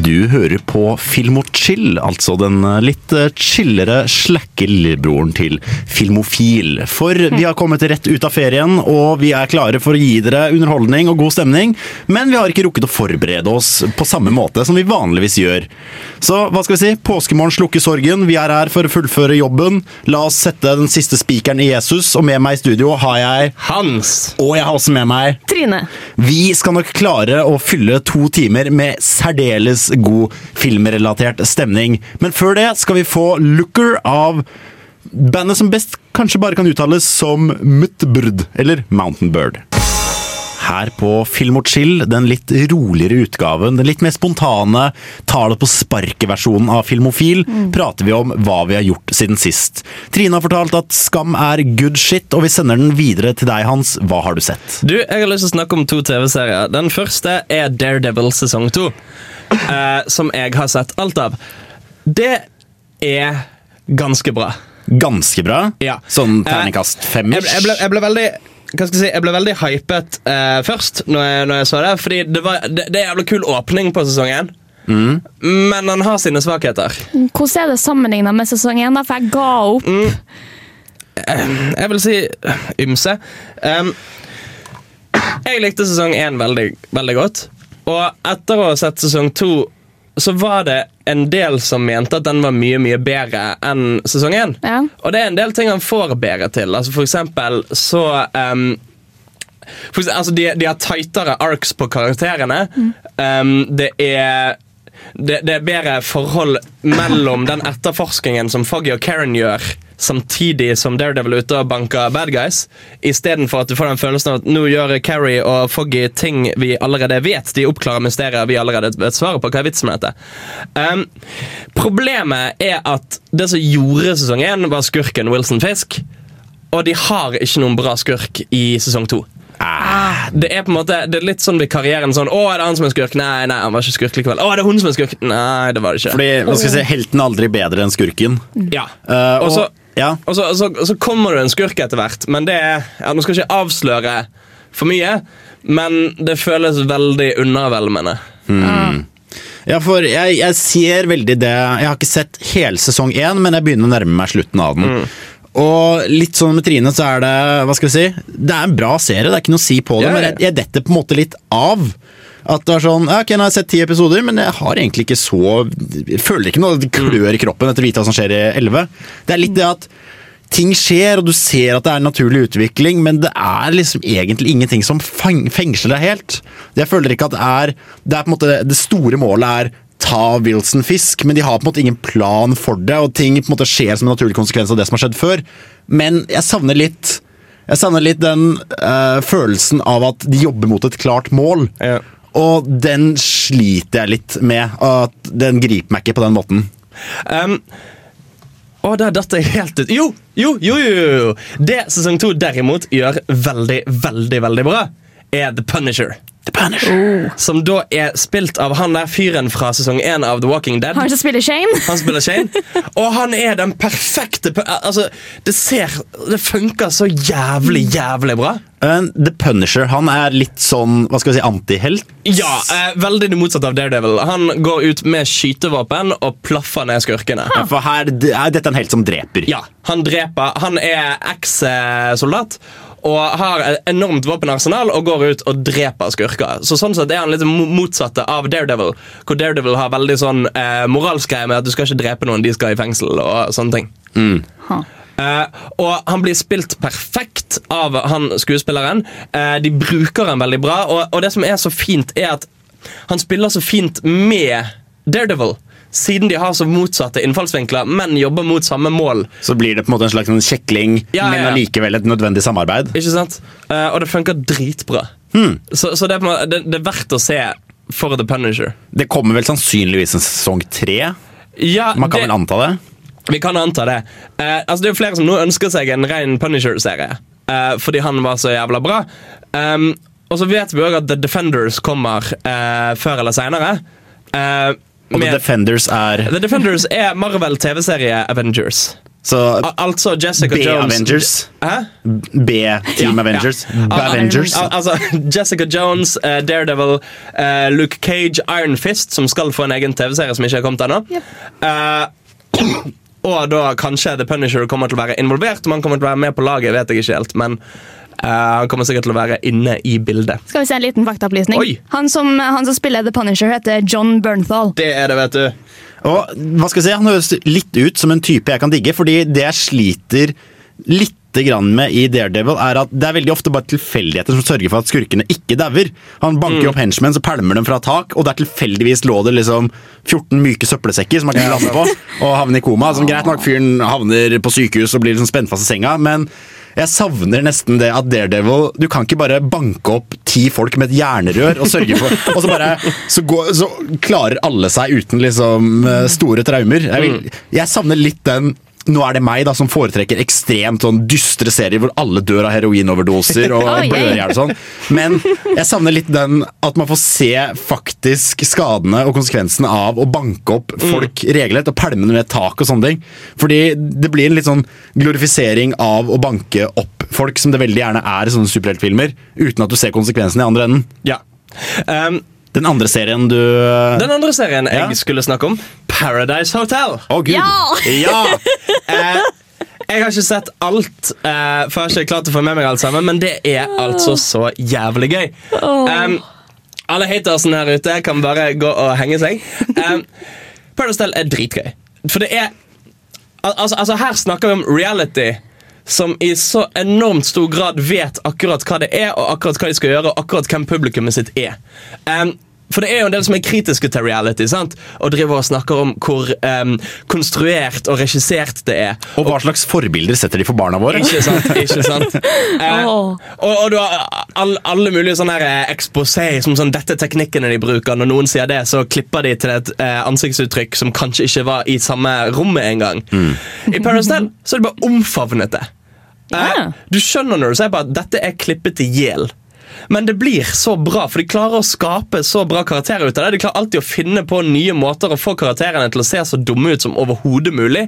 Du hører på Film og chill, altså den litt eh, chillere, slakke lillebroren til Filmofil. For vi har kommet rett ut av ferien, og vi er klare for å gi dere underholdning og god stemning, men vi har ikke rukket å forberede oss på samme måte som vi vanligvis gjør. Så hva skal vi si, påskemorgen slukker sorgen, vi er her for å fullføre jobben. La oss sette den siste spikeren i Jesus, og med meg i studio har jeg Hans! Og jeg har også med meg Trine. vi skal nok klare å fylle to timer med særdeles god filmrelatert stemning. Men før det skal vi få Looker av bandet som best kanskje bare kan uttales som Mutbrd, eller Mountain Bird. Her på Film og chill, den litt roligere utgaven, den litt mer spontane, tar det på sparket-versjonen av Filmofil, prater vi om hva vi har gjort siden sist. Trine har fortalt at Skam er good shit, og vi sender den videre til deg, Hans. Hva har du sett? Du, Jeg har lyst til å snakke om to TV-serier. Den første er Daredevil sesong to. Eh, som jeg har sett alt av. Det er ganske bra. Ganske bra. Ja. Sånn Eh, terningkast Jeg, femmers. ble- jeg, jeg ble veldig hva skal jeg si, jeg ble veldig hypet eh, først når jeg, når jeg så det. Fordi det, var, det, det er jævlig kul åpning på sesongen. Men han har sine svakheter. Hvordan er det sammenlignet med sesong 1? For jeg ga opp. Jeg vil si ymse. Um, jeg likte sesong én veldig, veldig godt. Og etter å ha sett sesong to, så var det en del som mente at den var mye mye bedre enn sesong én. Ja. Og det er en del ting han får bedre til. Altså For eksempel så um, for eksempel, altså de, de har tightere arcs på karakterene. Um, det er det, det er bedre forhold mellom den etterforskningen som Foggy og Karen gjør, samtidig som Daredevil er ute og banker bad guys, istedenfor at du får den følelsen av at nå gjør Carrie og Foggy ting vi allerede vet. De oppklarer mysterier vi allerede vet svaret på. Hva er vitsen med dette? Um, problemet er at det som gjorde sesong én, var skurken Wilson Fisk. Og de har ikke noen bra skurk i sesong to. Det er på en måte Det er litt sånn ved karrieren sånn Å, er det han som er skurk? Nei, nei, han var ikke skurk likevel. Å, er det hun som er skurk? Nei, det var det ikke. Fordi, hva skal jeg si, Helten er aldri bedre enn skurken. Ja. Eh, og, så, ja. og, så, så, så kommer det en skurk etter hvert, men det er ja, Nå skal jeg ikke avsløre for mye, men det føles veldig undervelmende. ja, for jeg, jeg ser veldig det Jeg har ikke sett hele sesong én, men jeg begynner å nærme meg slutten av den. Og litt sånn med Trine, så er det Hva skal vi si Det er en bra serie, det er ikke noe å si på det, Ja, ja. men jeg, jeg detter på en måte litt av. At det er sånn Ok, nå har jeg sett ti episoder, men jeg har egentlig ikke så Jeg føler ikke noe klør i kroppen etter å vite hva som skjer i elleve. Det er litt det at ting skjer, og du ser at det er en naturlig utvikling, men det er liksom egentlig ingenting som feng fengsler deg helt. Jeg føler ikke at det er Det er på en måte det store målet er ta Wilson Fisk, men de har på en måte ingen plan for det, og ting på en måte skjer som en naturlig konsekvens av det som har skjedd før. Men jeg savner litt jeg savner litt den eh, følelsen av at de jobber mot et klart mål. Ja. Og den sliter jeg litt med. At den griper meg ikke på den måten. Um, og der datt jeg helt ut. Jo, jo, jo, jo. Det sesong to derimot gjør veldig, veldig, veldig bra, er The Punisher. The Punisher. Som da er spilt av han der fyren fra sesong én av The Walking Dead. Han som spiller Shane. Han spiller Shane, og han er den perfekte Altså, det ser Det funker så jævlig, jævlig bra. Uh, The Punisher han er litt sånn hva skal vi si, antihelt. Ja, uh, Veldig det motsatte av Daredevil. Han går ut med skytevåpen og plaffer ned skurkene. Ja, For her, er dette en helt som dreper. Ja, Han dreper Han er eks-soldat og har et enormt våpenarsenal og går ut og dreper skurker. Så Sånn sett er han litt mo- motsatte av Daredevil, hvor Daredevil har veldig sånn eh, moralsk greie med at du skal ikke drepe noen, de skal i fengsel og sånne ting. Ha. Eh, og han blir spilt perfekt av han skuespilleren. Eh, de bruker han veldig bra, og, og det som er så fint, er at han spiller så fint med Daredevil. Siden de har så motsatte innfallsvinkler, men jobber mot samme mål. Så blir det på en måte en slags sånn kjekling, Ja, ja, men ja. allikevel et nødvendig samarbeid. Ikke sant? Uh, og det funker dritbra. Så, så det, er det, det er verdt å se for The Punisher. Det kommer vel sannsynligvis en sesong tre? Ja, Man kan det, vel anta det? Vi kan anta det. Uh, altså Det er jo flere som nå ønsker seg en ren Punisher-serie. Uh, fordi han var så jævla bra. Um, og så vet vi òg at The Defenders kommer før eller seinere. Og The Defenders er The Defenders er Marvel TV-serie Avengers. Så Al altså Jessica Jones B-Avengers. B-Team Ja, Avengers. ja. ja. Avengers. Al altså, Jessica Jones, uh, Daredevil, uh, Luke Cage, Iron Fist, som skal få en egen TV-serie som ikke har kommet ennå. Eh, og da kanskje The Punisher kommer til å være involvert. Man kommer til å være med på laget, vet jeg ikke helt, men han kommer sikkert til å være inne i bildet. Skal vi se en liten faktaopplysning? Han som, han som spiller The Punisher, heter John Bernthal. Det er det, vet du. Og hva skal jeg si, Han høres litt ut som en type jeg kan digge, fordi det jeg sliter litt grann med i Daredevil, er at det er veldig ofte bare tilfeldigheter som sørger for at skurkene ikke dauer. Han banker opp henchmen, så pælmer dem fra tak, og der tilfeldigvis lå det liksom 14 myke søppelsekker som han kunne lande på og havne i koma. Som Greit nok, fyren havner på sykehus og blir liksom spent fast i senga, men jeg savner nesten det at Daredevil Du kan ikke bare banke opp ti folk med et jernrør og sørge for Og så bare Så, går, så klarer alle seg uten liksom eh, store traumer. Jeg, vil, jeg savner litt den nå er det meg da som foretrekker ekstremt sånn dystre serier hvor alle dør av heroinoverdoser og Oi, blør i hjel og sånn. Men jeg savner litt den at man får se faktisk skadene og konsekvensene av å banke opp folk regelrett og pælme dem ned tak og sånne ting. Fordi det blir en litt sånn glorifisering av å banke opp folk, som det veldig gjerne er i sånne superheltfilmer, uten at du ser konsekvensene i andre enden. Ja. Um, Den andre serien du den andre serien jeg skulle snakke om, Paradise Hotel. Å, gud! Ja! ja! Eh, jeg har ikke sett alt, eh, for jeg har ikke klart å få med meg alt sammen, men det er altså så jævlig gøy. Um, alle hatersene her ute kan bare gå og henge seg. Um, Paradise Hotel er dritgøy. For det er al altså, altså, her snakker vi om reality. Som i så enormt stor grad vet akkurat hva det er, og akkurat hva de skal gjøre, og akkurat hvem publikummet sitt er. Um, for det er jo en del som er kritiske til reality, sant? og driver og snakker om hvor um, konstruert og regissert det er. Og hva slags forbilder setter de for barna våre? Ikke sant? ikke sant? Åh. og, og du har all, alle mulige sånne her eh, som sånn, dette er teknikkene de bruker. Når noen sier det, så klipper de til et uh, ansiktsuttrykk som kanskje ikke var i samme rommet engang. I Paradise Hotel så er det bare omfavnet det. Ja. Du skjønner når du ser på at dette er klippet i hjel. Men det blir så bra, for de klarer å skape så bra karakterer ut av det. De klarer alltid å finne på nye måter å få karakterene til å se så dumme ut som overhodet mulig.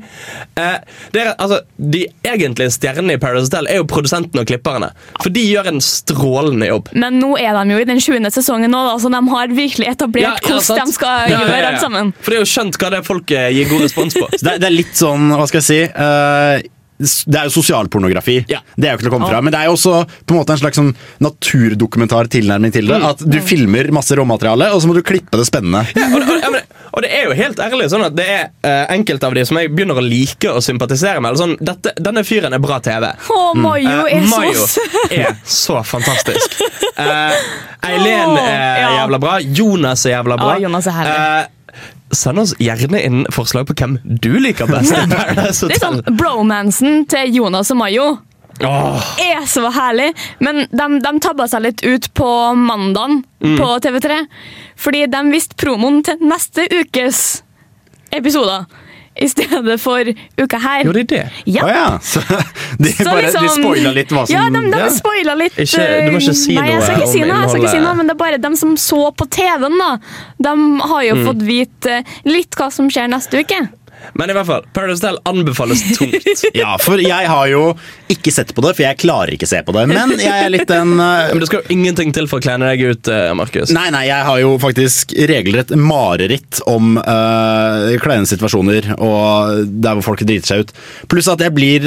Eh, det er, altså, de egentlige stjernene i Paradise Hotel er jo produsentene og klipperne. For de gjør en strålende jobb. Men nå er de jo i den sjuende sesongen nå, da, så de har virkelig etablert Ja, ja, hvordan de skal Ja, gjøre ja, ja. alt sammen. For det er jo skjønt hva det er folk eh, gir god respons på. Det, er- det er litt sånn, hva skal jeg si eh, det er jo sosialpornografi. Ja. Det er jo ikke til å komme fra. Men det er jo også på en måte en slags sånn naturdokumentar tilnærming til det. At du filmer masse råmateriale, og så må du klippe det spennende. Ja, og, og, ja, og det er jo helt ærlig sånn at det er uh, enkelte av de som jeg begynner å like og sympatisere med. Eller sånn, dette, denne fyren er bra TV. Å, Mayo uh, er Mayo så er så fantastisk. Uh, Eileen Åh, er ja. jævla bra. Jonas er jævla bra. Ja, Jonas er herlig. Send oss gjerne inn forslag på hvem du liker best. Det er sånn Bromansen til Jonas og Mayo Oh. er så herlig, men de, de tabba seg litt ut på mandagen Mm. på TV3. Fordi de visste promoen til neste ukes episoder i stedet for uka her. Gjorde de det? Ja. Å ja. Så de, Så bare, de liksom- spoila litt hva som Ja, de, de ja. spoila litt. Ikke- du må ikke si Nei, jeg skal noe ikke si noe, jeg skal ikke si noe, men det er bare dem som så på TV-en, da. De har Mm. jo fått vite litt hva som skjer neste uke. Men i hvert fall, Paradise Hotel anbefales tungt. ja, for jeg har jo ikke sett på det, for jeg klarer ikke se på det. Men jeg er litt en uh... Men det skal jo ingenting til for å kleine deg ut, uh, Markus. Nei, nei, jeg har jo faktisk regelrett mareritt om uh, kleine situasjoner og der hvor folk driter seg ut. Pluss at jeg blir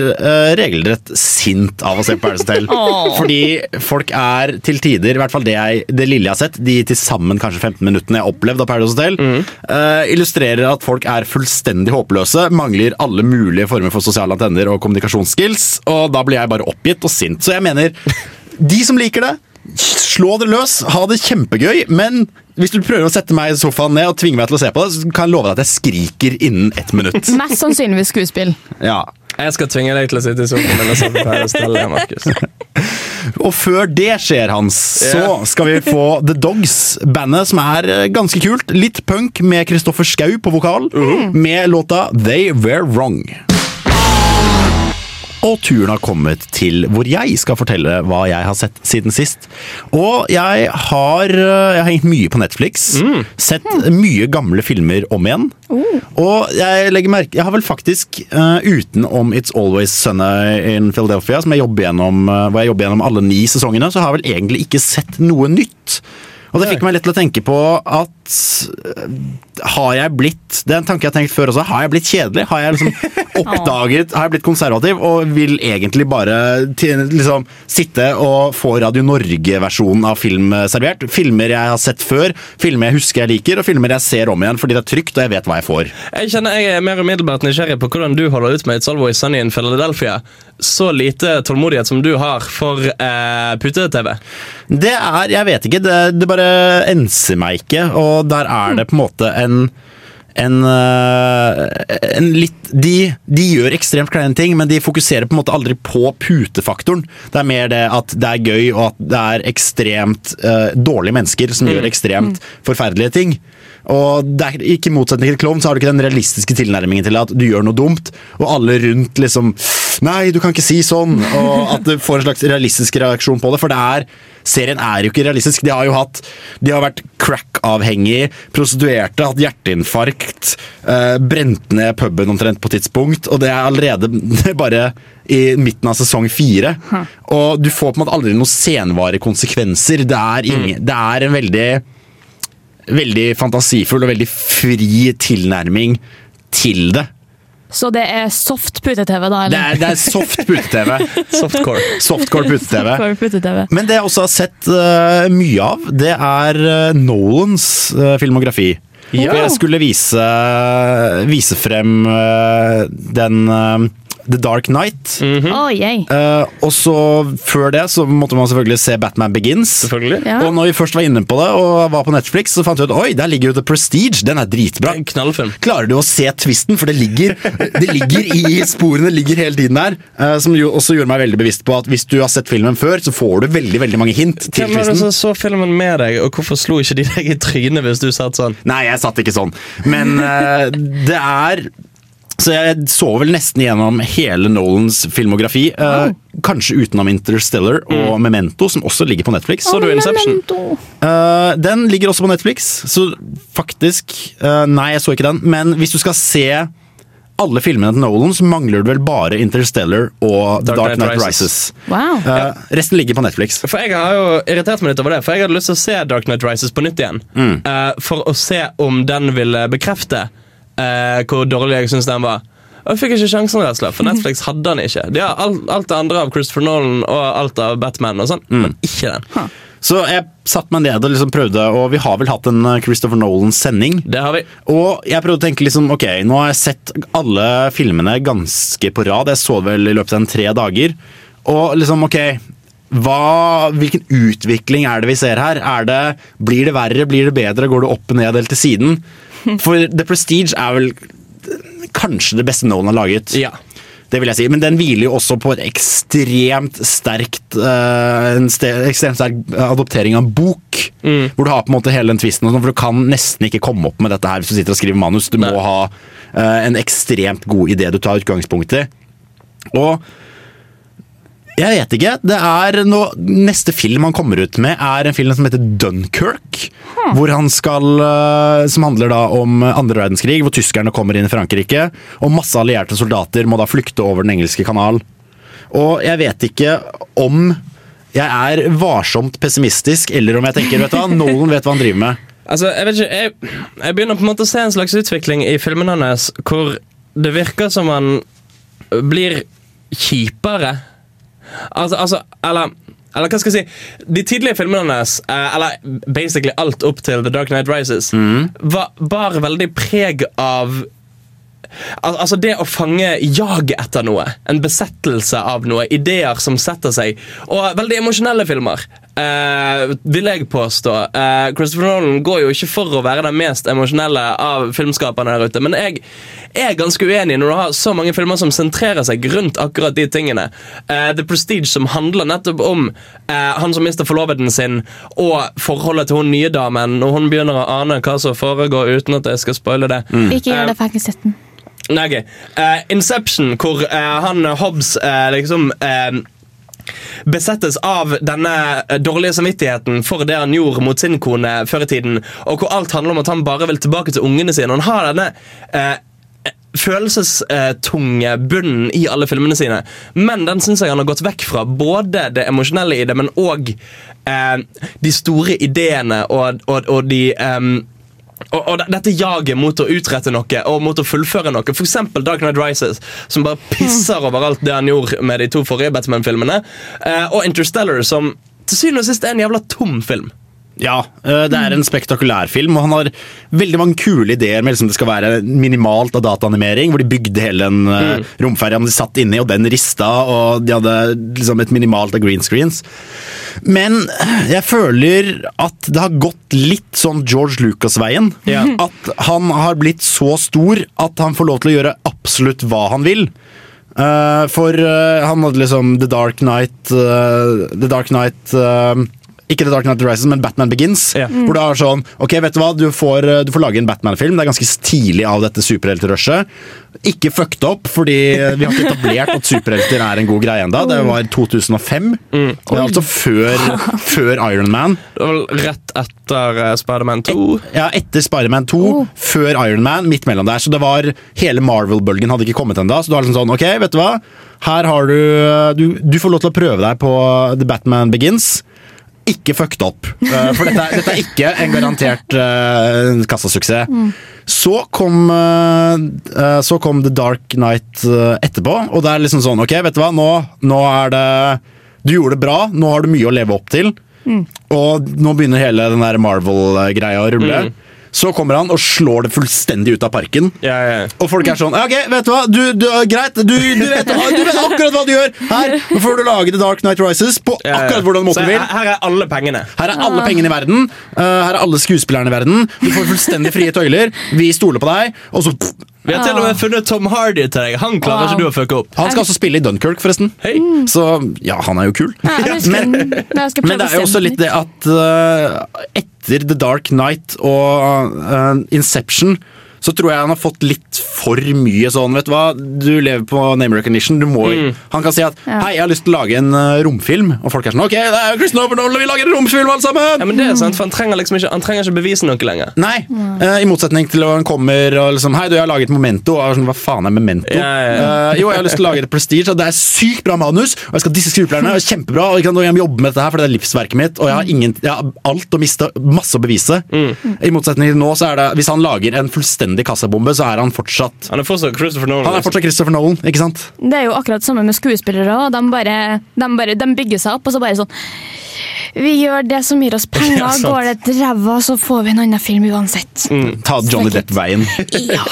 regelrett sint av å se på Paradise Hotel. Fordi folk er til tider, i hvert fall det, jeg, det lille jeg har sett, de til sammen kanskje 15 minuttene jeg har opplevd av Paradise Hotel, eh, illustrerer at folk er fullstendig håpløse, mangler alle mulige former for sosiale antenner og kommunikasjonsskills, og da blir jeg bare oppgitt og sint. Så jeg mener, de som liker det, Slå det løs, ha det kjempegøy, men hvis du prøver å sette meg i sofaen ned og tvinge meg til å se på det, så kan jeg love deg at jeg skriker innen ett minutt. Mest sannsynligvis skuespill. Ja. Jeg skal tvinge deg til å sitte i sofaen min og sove og stelle, Markus. Og før det skjer, Hans, så skal vi få The Dogs, bandet som er eh, ganske kult. Litt punk med Kristoffer Schau på vokal, med låta They Were Wrong. Og turen har kommet til hvor jeg skal fortelle hva jeg har sett siden sist. Og jeg har, eh, jeg har hengt mye på Netflix. Sett mye gamle filmer om igjen. Og jeg legger merke Jeg har vel faktisk, uh, utenom It's Always Sunny in Philadelphia, som jeg jobber gjennom, uh, hvor jeg jobber gjennom alle ni sesongene, så har jeg vel egentlig ikke sett noe nytt. Og det fikk meg litt til å tenke på at har jeg blitt Det er en tanke jeg har tenkt før også. Har jeg blitt kjedelig? Har jeg liksom oppdaget Har jeg blitt konservativ og vil egentlig bare liksom sitte og få Radio Norge-versjonen av film servert? Filmer jeg har sett før, filmer jeg husker jeg liker, og filmer jeg ser om igjen fordi det er trygt og jeg vet hva jeg får. Jeg kjenner jeg er mer umiddelbart nysgjerrig på hvordan du holder ut med It's Always Sunny in Philadelphia. Så lite tålmodighet som du har for eh, pute-TV. Det er Jeg vet ikke. Det, det bare enser meg ikke. Og der er det på en måte en en, øh, en litt de, de gjør ekstremt kleine ting, men de fokuserer på en måte aldri på putefaktoren. Det er mer det at det er gøy, og at det er ekstremt uh, dårlige mennesker som gjør ekstremt forferdelige ting. Og det er ikke i motsetning til klovn, så har du ikke den realistiske tilnærmingen til at du gjør noe dumt, og alle rundt liksom Nei, du kan ikke si sånn! Og at du får en slags realistisk reaksjon på det. For det er serien er jo ikke realistisk. De har jo hatt De har vært crack-avhengige, prostituerte, hatt hjerteinfarkt, eh, brent ned puben omtrent på tidspunkt, og det er allerede bare i midten av sesong fire. Og du får på en måte aldri noen senvare konsekvenser. Det er, ingen, det er en veldig veldig fantasifull og veldig fri tilnærming til det. Så det er soft pute-TV, da? Det er, det er soft pute-TV. Softcore. Softcore pute-TV. pute-TV. Men det jeg også har sett uh, mye av, det er uh, Nolans uh, filmografi. Ja. For jeg skulle vise, vise frem den The Dark Knight. -hmm. oh, uh, og så før det så måtte man selvfølgelig se Batman Begins. Selvfølgelig. Ja. Og når vi først var inne på det og var på Netflix, så fant vi ut oi, der ligger jo The Prestige. Den er dritbra. En knallfilm. Klarer du å se twisten? For det ligger, det ligger i sporene ligger hele tiden der. Uh, som jo også gjorde meg veldig bevisst på at hvis du har sett filmen før, så får du veldig veldig mange hint til Hvem det twisten. som så filmen med deg, og hvorfor slo ikke de deg i trynet hvis du satt sånn? Nei, jeg satt ikke sånn. Men uh, det er Så jeg så vel nesten gjennom hele Nolans filmografi. eh, Kanskje utenom Interstellar og Memento, som også ligger på Netflix. Så du Inception? Eh, den ligger også på Netflix, så faktisk uh, Nei, jeg så ikke den. Men hvis du skal se alle filmene til Nolan, så mangler du vel bare Interstellar og The Dark, Knight Rises. Wow. Uh, resten ligger på Netflix. For Jeg har jo irritert meg litt over det, for jeg hadde lyst til å se Dark Knight Rises på nytt igjen. eh, for å se om den ville bekrefte eh, hvor dårlig jeg syns den var. Og jeg fikk ikke sjansen, rett og slett, for Netflix hadde den ikke. De har alt, alt det andre av Christopher Nolan og alt av Batman, og sånn, men ikke den. Så jeg satte meg ned og liksom prøvde, og vi har vel hatt en eh, Christopher Nolan-sending. Det har vi. Og jeg prøvde å tenke liksom, ok, nå har jeg sett alle filmene ganske på rad. Jeg så det vel i løpet av en tre dager. Og liksom, ok, hva, hvilken utvikling er det vi ser her? Er det, blir det verre, blir det bedre, går det opp og ned eller til siden? For The Prestige er vel kanskje det beste Nolan har laget. Ja. Det vil jeg si, Men den hviler jo også på et ekstremt sterkt uh, en ekstremt sterk adoptering av en bok. Hvor du har på en måte hele den tvisten, sånn, for du kan nesten ikke komme opp med dette her hvis du sitter og skriver manus. Du Nei. må ha uh, en ekstremt god idé du tar utgangspunkt i. Og jeg vet ikke. Det er noe, Neste film han kommer ut med, er en film som heter Dunkerque. Hvor han skal, eh, Som handler da om andre verdenskrig, hvor tyskerne kommer inn i Frankrike. Og masse allierte soldater må da flykte over Den engelske kanal. Og jeg vet ikke om jeg er varsomt pessimistisk, eller om jeg tenker vet du hva, Nolan vet hva han driver med. Altså, jeg vet ikke, jeg, jeg begynner på en måte å se en slags utvikling i filmene hans hvor det virker som han blir kjipere. Altså, altså eller, eller hva skal jeg si De tidlige filmene hans, eh, eller basically alt opp til The Dark Knight Rises, var, bar veldig preg av Al altså Det å fange jaget etter noe, en besettelse av noe, ideer som setter seg. Og veldig emosjonelle filmer, eh, vil jeg påstå. Uh, Christopher Nolan går jo ikke for å være den mest emosjonelle av filmskaperne der ute, men jeg er ganske uenig når du har så mange filmer som sentrerer seg rundt akkurat de tingene. Uh, The Prestige, som handler nettopp om eh, han som mister forloveden sin, og forholdet til hun nye damen, når hun begynner å ane hva som foregår, uten at jeg skal spoile det. Ikke gjør det, har ikke. Nei, okay. Eh, Inception, hvor han Hobbes liksom besettes av denne eh, dårlige samvittigheten for det han gjorde mot sin kone før i tiden, og hvor alt handler om at han bare vil tilbake til ungene sine. Han har denne eh, følelsestunge bunnen i alle filmene sine. Men den syns jeg han har gått vekk fra. Både det emosjonelle i det, men òg eh, de store ideene og, og, og de em, og, og dette jaget mot å utrette noe og mot å fullføre noe. Eksempel Dark Knight Rises, som bare pisser over alt det han gjorde med de to forrige Batman-filmene. Eh, og Interstellar, som til syvende og sist er en jævla tom film. Ja, øh, det er en spektakulær film, og han har veldig mange kule ideer med liksom det skal være minimalt av dataanimering, hvor de bygde hele den mm. romferja de satt inni, og den rista, og de hadde liksom et minimalt av green screens. Men jeg føler at det har gått litt sånn George Lucas-veien. Ja. At han har blitt så stor at han får lov til å gjøre absolutt hva han vil. Eh, for eh, han hadde liksom The Dark Knight eh, The Dark Knight eh, Ikke The Dark Knight Rises, men Batman Begins. Ja. Hvor du har sånn Ok, vet du hva, du får, eh, du får lage en Batman-film. Det er ganske tidlig av dette superheltrushet. Ikke fucked up, fordi vi har ikke etablert at superhelter er en god greie ennå. Det var 2005. Det er altså før, før Iron Man. Det var vel rett etter uh, Spiderman 2. Ja, etter Spiderman 2, før Iron Man, midt mellom der. Så det var Hele Marvel-bølgen hadde ikke kommet ennå. Så du har liksom sånn, ok, vet du hva? Her har du, du Du får lov til å prøve deg på The Batman Begins. Ikke fucked opp. Eh, For dette, dette er ikke en garantert uh, kassasuksess. Så kom, eh, så kom The Dark Knight uh, etterpå, og det er liksom sånn Ok, vet du hva, nå, nå er det Du gjorde det bra, nå har du mye å leve opp til. Og nå begynner hele den der Marvel-greia å rulle. Så kommer han og slår det fullstendig ut av parken. Ja, ja. ja. Og folk er sånn Ok, vet du hva? Du, du, greit, du, du, vet, du vet akkurat hva du gjør! Her nå får du lage The Dark Night Rises på akkurat hvordan måten du vil. her, her er alle pengene. Her er alle pengene i verden. uh, her er alle skuespillerne i verden. Du får fullstendig frie tøyler. Vi stoler på deg. Og så pff, Vi har til og med funnet Tom Hardy til deg. Han klarer Wow. ikke du å fucke opp. Han skal også spille i Dunkirk, forresten. Hei. Så ja, han er jo kul. Ja, jeg men jeg Men det er jo også litt det at uh, etter The Dark Knight og uh, Inception så tror jeg han har fått litt for mye sånn, vet du hva, du lever på name recognition, du må Han kan si at Ja. hei, jeg har lyst til å lage en uh, romfilm, og folk er sånn ok, det er jo Christopher Nolan, vi lager en romfilm alle sammen! Ja, men det er sant, for Han trenger liksom ikke Han trenger ikke bevise noe lenger. Nei, eh, i motsetning til at han kommer og liksom Hei, du, jeg har laget Memento. Og sånn, Hva faen er Memento? Ja, ja, ja. Eh, jo, jeg har lyst til å lage et Prestige, og det er sykt bra manus. Og jeg skal disse skuespillerne, og kjempebra, og jeg jeg må jobbe med dette her, for det er livsverket mitt. Og jeg har, ingen, jeg har alt å miste, masse å bevise. I motsetning til nå, så er det Hvis han lager en fullstendig kassabombe, så er han fortsatt Han er fortsatt Christopher Nolan. Han er fortsatt Christopher Nolan, ikke sant? Det er jo akkurat det samme med skuespillere. også. De, bare, de, bare, de bygger seg opp, og så bare sånn Vi gjør det som gir oss penger. Ja. Går det til ræva, så får vi en annen film uansett. Ta Johnny Depp-veien. Ja.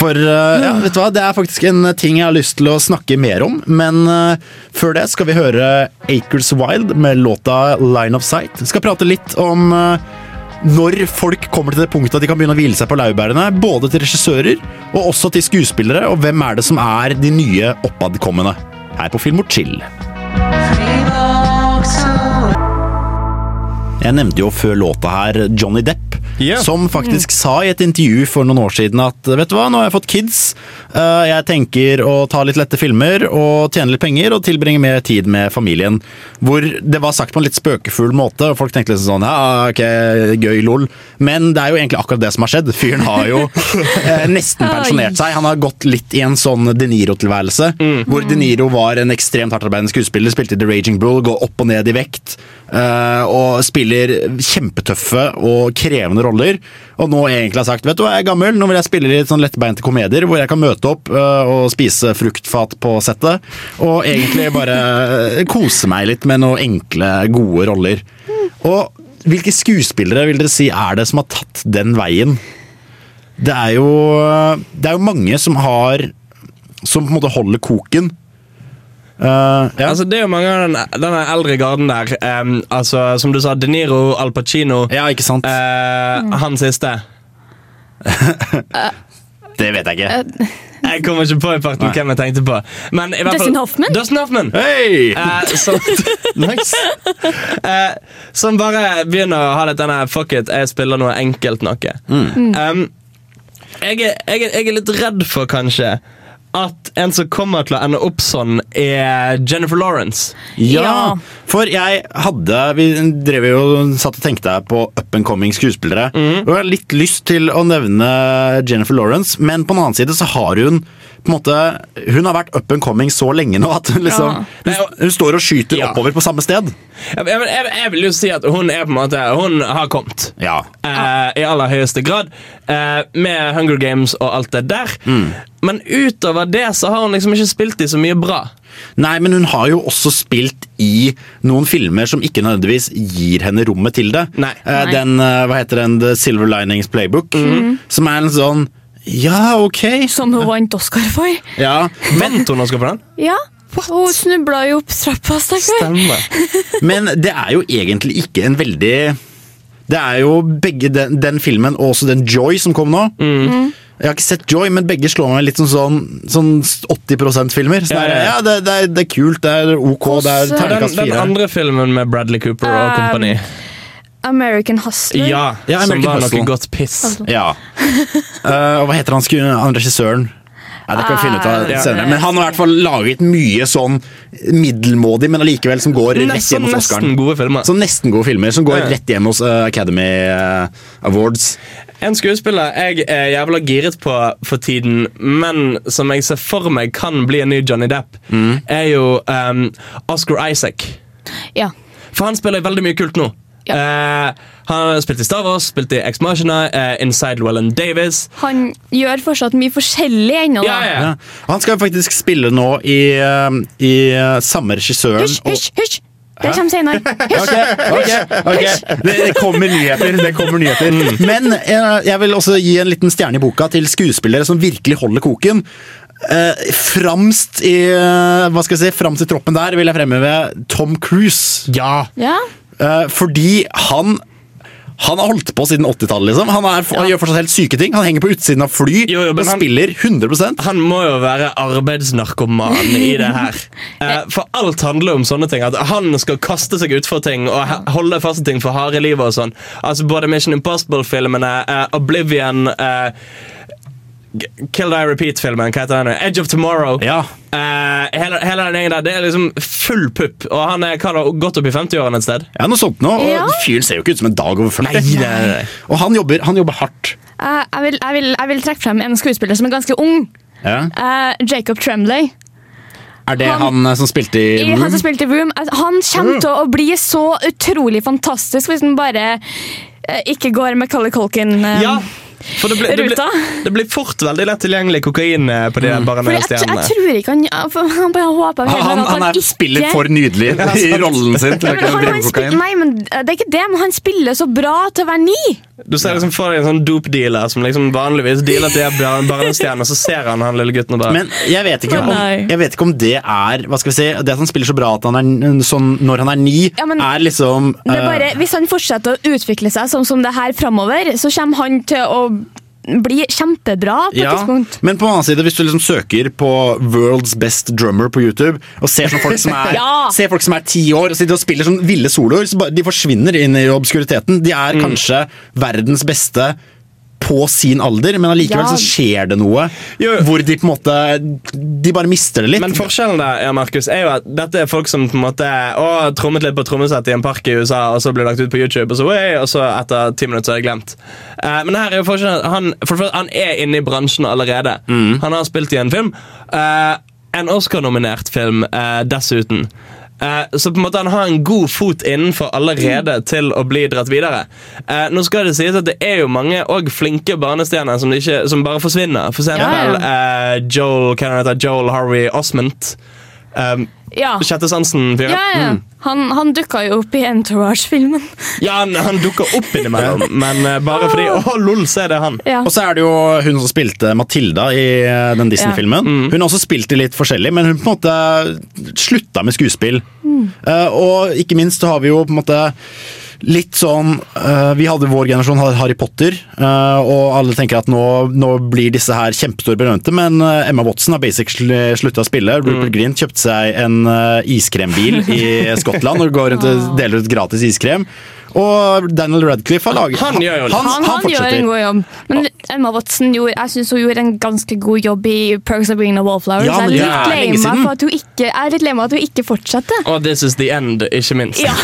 For uh, ja, vet du hva, det er faktisk en ting jeg har lyst til å snakke mer om. Men uh, før det skal vi høre Acres Wild med låta Line of Sight. Vi skal prate litt om eh, når folk kommer til det punktet at de kan begynne å hvile seg på laurbærene. Både til regissører og også til skuespillere. Og hvem er det som er de nye oppadkommende? Her på Film og Chill. Jeg nevnte jo før låta her Johnny Depp. Ja. Som faktisk sa i et intervju for noen år siden at vet du hva, nå har jeg fått kids. eh, Jeg tenker å ta litt lette filmer og tjene litt penger og tilbringe mer tid med familien. Hvor det var sagt på en litt spøkefull måte, og folk tenkte liksom sånn ja, ok, gøy, lol. Men det er jo egentlig akkurat det som har skjedd. Fyren har jo eh, nesten pensjonert seg. Han har gått litt i en sånn De Niro-tilværelse. Hvor De Niro var en ekstremt hardtarbeidende skuespiller, spilte i The Raging Bull, gå opp og ned i vekt. Eh, og spiller kjempetøffe og krevende roller. Og nå egentlig har sagt vet du hva, jeg er gammel, nå vil jeg spille litt sånn lettbeinte komedier hvor jeg kan møte opp eh, og spise fruktfat på settet. Og egentlig bare eh, kose meg litt med noen enkle, gode roller. Og hvilke skuespillere vil dere si er det som har tatt den veien? Det er jo, det er jo mange som har Som på en måte holder koken. Eh, ja. Altså, det er jo mange av den, denne eldre garden der. Um, altså, Som du sa, De Niro, Al Pacino. ja, ikke sant? eh, Han siste. det vet jeg ikke. Jeg kommer ikke på i parten Nei. hvem jeg tenkte på. Men i hvert fall, Dustin Hoffman? Dustin Hoffman. Hey! Eh, som, Nice. eh, som bare begynner å ha litt denne Fuck it, jeg spiller noe enkelt noe. Mm. Um, Jeg er, jeg, er, jeg er litt redd for, kanskje, at en som kommer til å ende opp sånn, er Jennifer Lawrence. Ja, Ja. for jeg hadde Vi drev jo satt og tenkte på up and coming skuespillere. Og jeg har litt lyst til å nevne Jennifer Lawrence, men på den annen side så har hun på en måte, Hun har vært up and coming så lenge nå at hun liksom hun, hun står og skyter Ja. oppover på samme sted. Jeg, jeg, jeg, jeg vil jo si at hun er på en måte Hun har kommet. Ja. Eh, I aller høyeste grad. eh, med Hunger Games og alt det der. Mm. Men utover det så har hun liksom ikke spilt i så mye bra. Nei, men hun har jo også spilt i noen filmer som ikke nødvendigvis gir henne rommet til det. Nei. Eh, Nei. Den, eh, hva heter den, The Silver Linings Playbook, som er en sånn Ja, ok. Som hun vant Oscar for. Ja, Vant hun Oscar for den? Ja. Hun snubla jo opp trappa, stakkar. Stemmer. Men det er jo egentlig ikke en veldig Det er jo begge den, den filmen og også den Joy som kom nå. Jeg har ikke sett Joy, men begge slår meg litt som sånn, sånn 80 %-filmer. Så Ja, ja, ja. ja, det, det, er, det er kult, det er ok, det er Den, den andre filmen med Bradley Cooper og Um, kompani. American Hustler. Ja, Ja, som var Hustle. noe godt piss. Ja. Uh, og hva heter han, sku- han regissøren? Nei, det kan vi finne ut av senere. Men han har i hvert fall laget mye sånn middelmådig, men allikevel som går rett hjem hos nesten gode filmer. Så nesten gode filmer som går rett hjem hos eh, Academy eh, Awards. En skuespiller jeg er jævla giret på for tiden, men som jeg ser for meg kan bli en ny Johnny Depp, Mm. er jo um, Oscar Isaac. Ja. For han spiller veldig mye kult nå. Ja. Eh, han har spilt i Star Wars, spilt i Ex Machina, eh, Inside Llewellyn Davis. Han gjør fortsatt mye forskjellig ennå. Ja, ja. Ja. Han skal faktisk spille nå i, eh, i eh, samme regissøren Hysj, hysj, hysj! Det kommer senere. Hysj! okay, okay. ok. Det, det kommer nyheter. Det kommer nyheter. Men jeg, jeg vil også gi en liten stjerne i boka til skuespillere som virkelig holder koken. Eh, framst i eh, hva skal jeg si, framst i troppen der vil jeg fremheve Tom Cruise. Ja! Ja. Eh, fordi han han har holdt på siden 80-tallet. Liksom. Han, er, han gjør fortsatt helt syke ting. Han henger på utsiden av fly Jo, jo, og han- spiller 100% Han må jo være arbeidsnarkoman i det her. Eh, for alt handler om sånne ting. At han skal kaste seg utfor ting og holde fast i ting for harde livet og sånn. Altså Både Mission Impossible-filmene, eh, Oblivion eh, Kill Die Repeat-filmen, hva heter den? Edge of Tomorrow. Ja. Uh, hele, hele den gjengen der, Det er liksom full pupp. Og han er hva da, godt opp i 50-årene et sted. ja, noe sånt nå. Og Ja. fyren ser jo ikke ut som en dag over 40. Nei, nei, nei. Og han jobber, han jobber hardt. Uh, jeg, vil, jeg, vil, jeg vil trekke frem en skuespiller som er ganske ung. Ja. Uh, Jacob Tremblay. Er det han, Han- som spilte i Room? han som spilte i Room. Altså, Han kommer til å bli så utrolig fantastisk hvis han bare ikke går med Color Colkin. Ja, for det blir, det, blir, det blir fort veldig lett tilgjengelig kokain eh, på de der bare Fordi jeg, jeg, tror ikke han for Han bare håper Han, han, han er, spiller for nydelig i rollen sin til å men han, han spiller, Nei, men det er ikke det, men han spiller så bra til å være ni. Du ser liksom for deg en sånn dope-dealer som liksom vanligvis dealer til bar- barnestjerner, så ser han han lille gutten og bare Men jeg vet, ikke om, jeg vet ikke om det er Hva skal vi si? Det at han spiller så bra at han er sånn når han er ni, Ja, men er liksom Det er eh, bare, hvis han fortsetter å utvikle seg sånn som det her framover, så kommer han til å bli kjempebra på et ja, tidspunkt. men på den annen side, hvis du liksom søker på 'World's Best Drummer' på YouTube, og ser, sånn folk, som er, Ja. ser folk som ti år og sitter og spiller sånn ville soloer, så bare, de forsvinner inn i obskuriteten. De er kanskje verdens beste på sin alder, men allikevel Ja. så skjer det noe Jo, hvor de på en måte De bare mister det litt. Men forskjellen der, ja, Markus, er jo at dette er folk som på en måte å, trommet litt på trommesett i en park i USA, og så blir det lagt ut på YouTube, og så, «Oi», og så etter ti minutter så er det glemt. Uh, men her er jo forskjellen han, for det første, han er inne i bransjen allerede. Han har spilt i en film. Uh, en Oscar-nominert film uh, dessuten. Eh, så på en måte han har en god fot innenfor allerede til å bli dratt videre. Eh, nå skal det sies at det er jo mange og flinke barnestjerner som, ikke, som bare forsvinner. For eksempel Ja, eh, Joel, Joel Harvey Osment. Um, Ja, Sjette sansen? Ja, ja, Mm. Han, han dukka jo opp i Entourage-filmen. Ja, han, han dukker opp innimellom, men eh, bare fordi Å, lol, så er det han. Ja. Og så er det jo hun som spilte Matilda i eh, den Disney-filmen. Hun har også spilt i litt forskjellig, men hun på en måte slutta med skuespill. Eh, og ikke minst så har vi jo på en måte litt sånn uh, Vi hadde vår generasjon hadde Harry Potter, uh, og alle tenker at nå, nå blir disse her kjempestore berømte, men uh, Emma Watson har basically slutta å spille. Rupert Grint kjøpte seg en iskrembil i Skottland og går rundt og deler ut gratis iskrem. Og Daniel Radcliffe har laget Han gjør jo det. Han, Han, han, gjør en god jobb. Men Emma Watson gjorde, jeg synes hun gjorde en ganske god jobb i Perks of Being a Wallflower. Ja, jeg er litt lei meg for at hun ikke, fortsetter. Og This Is The End, ikke minst. Ja.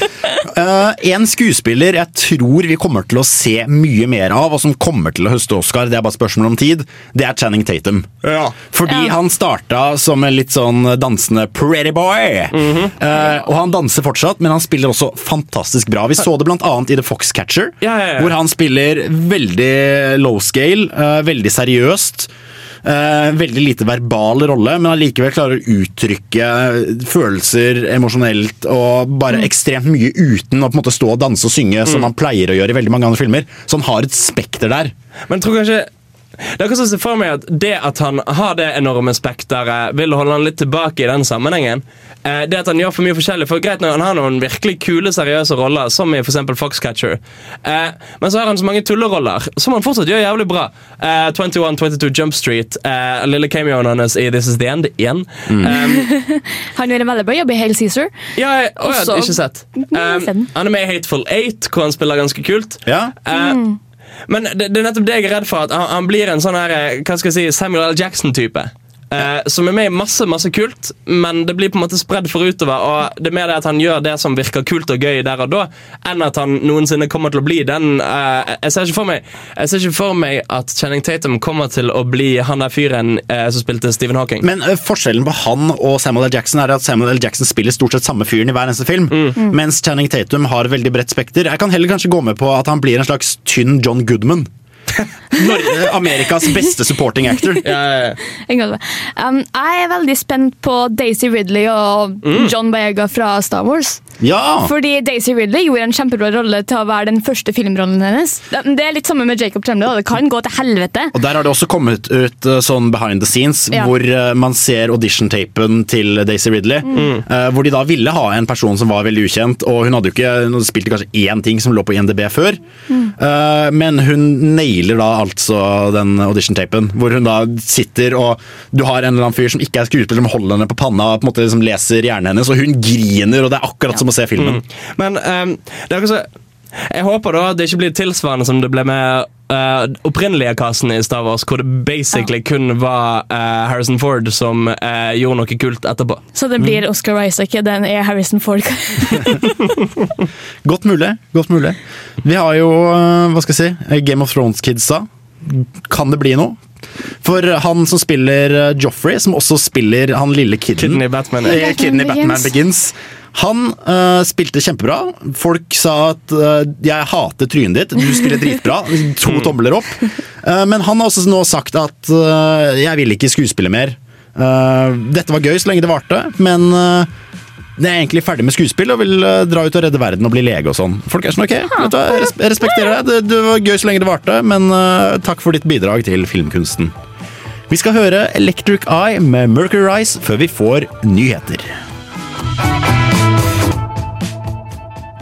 Eh, en skuespiller jeg tror vi kommer til å se mye mer av, og som kommer til å høste Oscar, det er bare spørsmål om tid, det er Channing Tatum. Ja. Fordi Ja. han starta som en litt sånn dansende pretty boy. Mm -hmm. uh, og han danser fortsatt, men han spiller også fantastisk bra. Vi så det annet i The Foxcatcher, Ja, ja, ja. hvor han spiller veldig low scale, uh, veldig seriøst. Eh, veldig lite verbal rolle, men allikevel klarer å uttrykke følelser emosjonelt og bare Mm. ekstremt mye uten å på en måte stå og danse og synge, som han pleier å gjøre i veldig mange andre filmer. Så han har et spekter der. Men jeg tror kanskje det er akkurat som jeg for meg at Det at han har det enorme spekteret, vil holde han litt tilbake i den sammenhengen. Eh, Det at han gjør for mye forskjellig For greit når Han har noen virkelig kule, seriøse roller, som i for eksempel Foxcatcher. Eh, Men så har han så mange tulleroller, som han fortsatt gjør jævlig bra. Eh, 21, 22 Jump Street, eh, lille cameoen hans i This Is The End igjen. Um, Han gjør en veldig bra jobb i Hail Caesar. ja, jeg, å, jeg Også- har ikke sett. Um, han er med i Hateful Eight, hvor han spiller ganske kult. Ja, Eh, Men det, det er nettopp det jeg er redd for. At han, han blir en sånn her, eh, hva skal jeg si, Samuel L. Jackson-type. Eh, som er med i masse masse kult, men det blir på en måte spredd for utover. Og det er mer det at han gjør det som virker kult og gøy der og da, enn at han noensinne kommer til å bli den eh, jeg, ser meg, jeg ser ikke for meg at Channing Tatum kommer til å bli han der fyren eh, som spilte Stephen Hawking. Men eh, forskjellen på han og Samuel L. Jackson er at Samuel L. Jackson spiller stort sett samme fyren i hver eneste film, mens Channing Tatum har veldig bredt spekter. Jeg kan heller kanskje gå med på at han blir en slags tynn John Goodman. Norge, Amerikas beste supporting actor. Ja, ja. Um, jeg er veldig spent på Daisy Ridley og John Baega fra Star Wars. Ja! Fordi Daisy Ridley gjorde en kjempebra rolle til å være den første filmrollen hennes. Det er litt samme med Jacob Tremble. Det kan gå til helvete. Og Der har det også kommet ut eh, sånn behind the scenes, Ja. hvor eh, man ser audition-tapen til Daisy Ridley. Mm. Hvor de da ville ha en person som var veldig ukjent, og hun hadde jo ikke hun spilte kanskje én ting som lå på INDB før. mm. Men hun nailer da altså den audition-tapen, hvor hun da sitter og Du har en eller annen fyr som ikke er skuespiller, som holder henne på panna og på en måte liksom leser hjernen hennes, og hun griner, og det er akkurat som å se filmen. Men um, det er akkurat så jeg håper da at det ikke blir tilsvarende som det ble med uh, opprinnelige casten i Star Wars, hvor det basically kun var uh, Harrison Ford som uh, gjorde noe kult etterpå. Så det blir Oscar Isaac, den er Harrison Ford. Godt mulig. godt mulig. Vi har jo, hva skal jeg si, Game of Thrones-kidsa. Kan det bli noe? For han som spiller øh, Joffrey, som også spiller han lille kiden Kidden i Batman. Ja. Eh, kiden Batman Begins. Han uh, spilte kjempebra. Folk sa at uh, 'jeg hater trynet ditt, du spiller dritbra'. To tomler opp. Uh, men han har også nå sagt at 'jeg vil ikke skuespille mer'. Eh, dette var gøy så lenge det varte, men jeg er egentlig ferdig med skuespill og vil øh, dra ut og redde verden og bli lege og sånn. Folk er sånn ok, vet du, jeg respekterer deg. Det, var gøy så lenge det varte, men øh, takk for ditt bidrag til filmkunsten. Vi skal høre Electric Eye med Mercury Rise før vi får nyheter.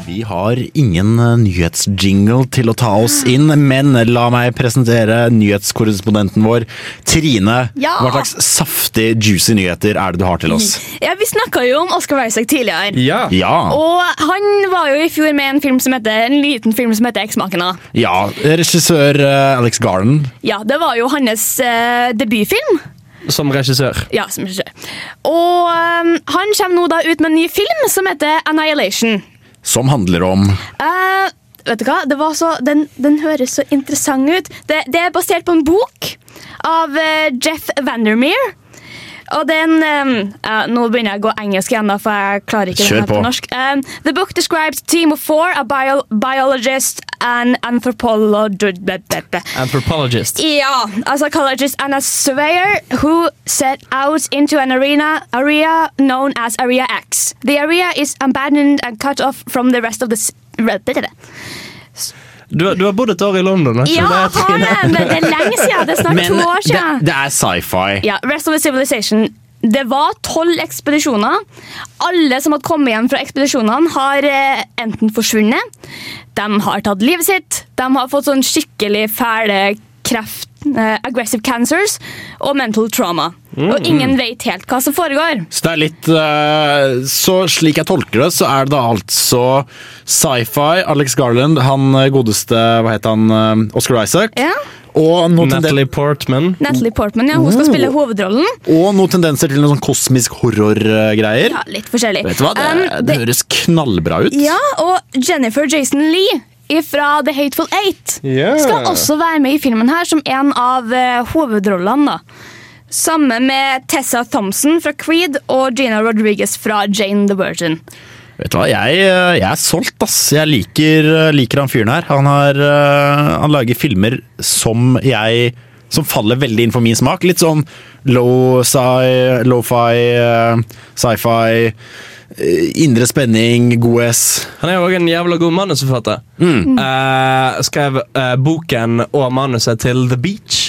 Vi har ingen eh, nyhetsjingle til å ta oss inn, men la meg presentere nyhetskorrespondenten vår, Trine. Ja. Hva slags saftig, juicy nyheter er det du har til oss? Ja, Vi snakka jo om Oscar Isaac tidligere. Ja. Ja. Og han var jo i fjor med en, film som heter, en liten film som heter Eksmakena. ja. Regissør eh, Alex Garden. Ja, det var jo hans uh, debutfilm. Som regissør. Ja, som regissør. Og um, han kommer nå da ut med en ny film som heter Annihilation. Som handler om uh, vet du hva? Det var så, den, den høres så interessant ut. Det, det er basert på en bok av uh, Jeff Vandermeer. Og den um, uh, Nå begynner jeg å gå engelsk igjen, da, for jeg klarer ikke Kjør den på norsk. Um, the book describes team of four, a bio biologist, an anthropologist Anthropologist. Ja, a psychologist and a surveyor who set out into an arena area known as Area X. The area is abandoned and cut off from the rest of the Du, du har bodd et år i London, ikke Ja, du det? det, men det er lenge siden. Det er snart Men to år siden. det er sci-fi. Ja, Rest of the Civilization. Det var tolv ekspedisjoner. Alle som hadde kommet hjem fra ekspedisjonene, har eh, enten forsvunnet, de har tatt livet sitt, de har fått sånn skikkelig fæle kreft, eh, aggressive cancers og mental trauma. og ingen vet helt hva som foregår. Så det er litt eh, Så slik jeg tolker det, så er det da altså sci-fi, Alex Garland, han eh, godeste Hva het han? eh, Oscar Isaac. Ja. Og Natalie Portman. Natalie Portman, ja, hun skal spille hovedrollen. og noen tendenser til noen sånn kosmisk horror-greier. Ja, litt forskjellig. Vet du hva, det, Um, det høres knallbra ut. Ja, og Jennifer Jason Lee fra The Hateful Eight yeah. skal også være med i filmen her som en av uh, hovedrollene. da. Sammen med Tessa Thompson fra Creed og Gina Rodriguez fra Jane the Virgin. Vet du hva, jeg, eh, jeg er solgt, ass. Jeg liker, eh, liker han fyren her. Han, har, eh, han lager filmer som jeg Som faller veldig inn for min smak. Litt sånn low-fi, eh, sci-fi. Indre spenning, god S. Han er jo også en jævla god manusforfatter. Eh, skrev uh, boken og manuset til The Beach.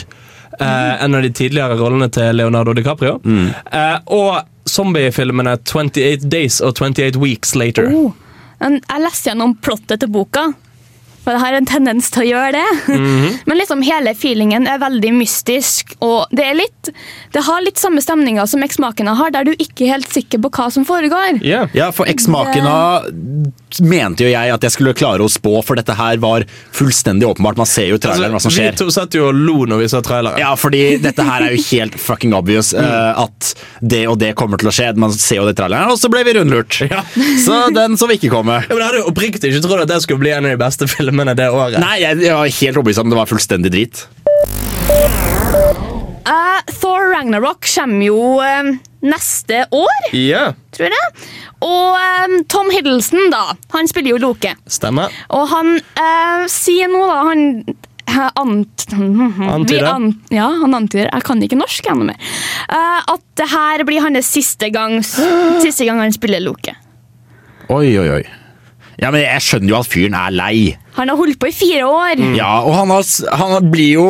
Eh, En av de tidligere rollene til Leonardo DiCaprio. Eh, og zombiefilmene 28 Days og 28 Weeks Later. Oh. Jeg leste gjennom plottet til boka. For jeg har en tendens til å gjøre det. Men liksom hele feelingen er veldig mystisk. Og det er litt Det har litt samme stemninga som Eksmakene har, der du ikke er helt sikker på hva som foregår. Yeah. Ja, for eksmakena mente jo jeg at jeg skulle klare å spå, for dette her var fullstendig åpenbart. Man ser jo i traileren hva som skjer. vi to satt jo og lo når vi så traileren. Ja, fordi dette her er jo helt fucking obvious uh, at det og det kommer til å skje. Man ser jo det i traileren, og så ble vi rundlurt. Ja. Så den så vi ikke komme. Ja, men Jeg hadde jo oppriktig ikke trodd at det skulle bli en av de beste filmene det året. Nei, jeg, jeg var helt overbevist om det var fullstendig drit. Eh, Thor Ragnarok kommer jo uh, neste år, Ja, tror jeg. Og eh, Tom Hiddleston, da. Han spiller jo Loke. stemmer. Og han uh, sier nå, da Han ant, Antyder. An, ja, han antyder. Jeg kan ikke norsk ennå mer. At det her blir hans siste gang, siste gang han spiller Loke. Oi, oi, oi. Ja, men Jeg skjønner jo at fyren er lei. Han har holdt på i fire år. Ja, og han, har, han blir jo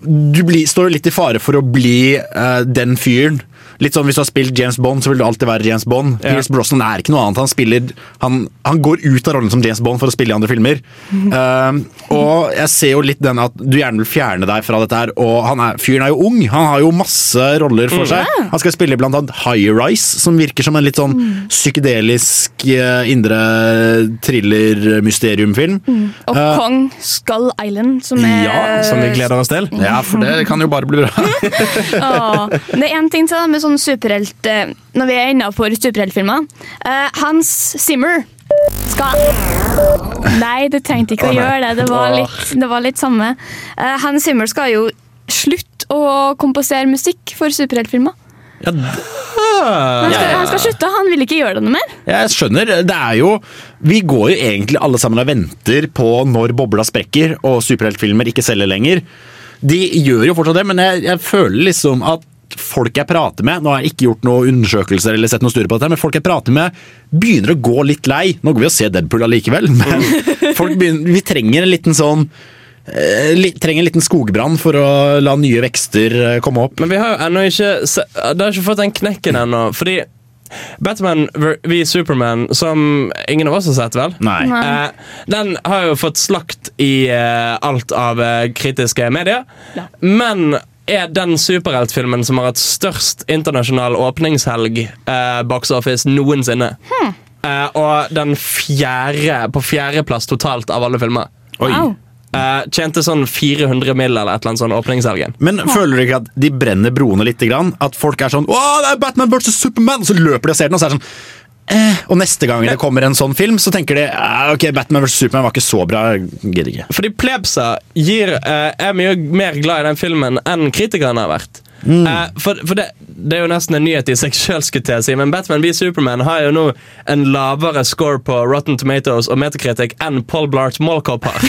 Du blir, står litt i fare for å bli uh, den fyren. Litt sånn Hvis du har spilt James Bond, så vil du alltid være James Bond. Ja. Pierce Brosnan er ikke noe annet. Han, spiller, han, han går ut av rollen som James Bond for å spille i andre filmer. Uh, og jeg ser jo litt den at du gjerne vil fjerne deg fra dette her. Og han er, fyren er jo ung. Han har jo masse roller for seg. Han skal spille blant annet High Rise, som virker som en litt sånn psykedelisk uh, indre thriller-mysteriumfilm. Og uh, Kong Skull Island, som er Ja, Som vi gleder oss til. ja, for det kan jo bare bli bra. oh, Det er én ting til med sånn superhelt eh, Når vi er innafor superheltfilmer. Eh, Hans Zimmer skal Nei, du trengte ikke å gjøre det. Det var litt, det var litt samme. Eh, Hans Zimmer skal jo slutte å komposere musikk for superheltfilmer. Ja, Han skal, han skal slutte, han vil ikke gjøre det noe mer. Jeg skjønner. Det er jo Vi går jo egentlig alle sammen og venter på når bobla sprekker og superheltfilmer ikke selger lenger. De gjør jo fortsatt det, men jeg, jeg føler liksom at folk jeg prater med Nå har jeg ikke gjort noen undersøkelser eller sett noe studie på dette, men folk jeg prater med, begynner å gå litt lei. Nå går vi og ser Deadpool allikevel, men folk begynner, vi trenger en liten sånn eh, trenger en liten skogbrann for å la nye vekster eh, komme opp. Men vi har jo ennå ikke Det har ikke fått den knekken ennå. Fordi Batman v Superman, som ingen av oss har sett, vel? Nei. Nei. Eh, den har jo fått slakt i alt av kritiske medier. Ja. Men er den superheltfilmen som har hatt størst internasjonal åpningshelg eh, box office noensinne. Eh, og den fjerde på fjerdeplass totalt av alle filmer. Oi. Wow. Eh, tjente sånn 400 mill. eller et eller annet sånn åpningshelgen. Men føler du ikke at de brenner broene litt? Grann? At folk er sånn Å, det er Batman vs. Superman! Og så løper de og ser den, og så er det sånn eh. Og neste gang det kommer en sånn film, så tenker de eh, ok, Batman vs. Superman var ikke så bra. Gidder ikke. Fordi plebsa gir, eh, er mye mer glad i den filmen enn kritikerne har vært. Eh, for for det, det er jo nesten en nyhet i seg sjøl, si, men Batman v Superman har jo nå en lavere score på Rotten Tomatoes og Metakritikk enn Paul Blart Mallcop har.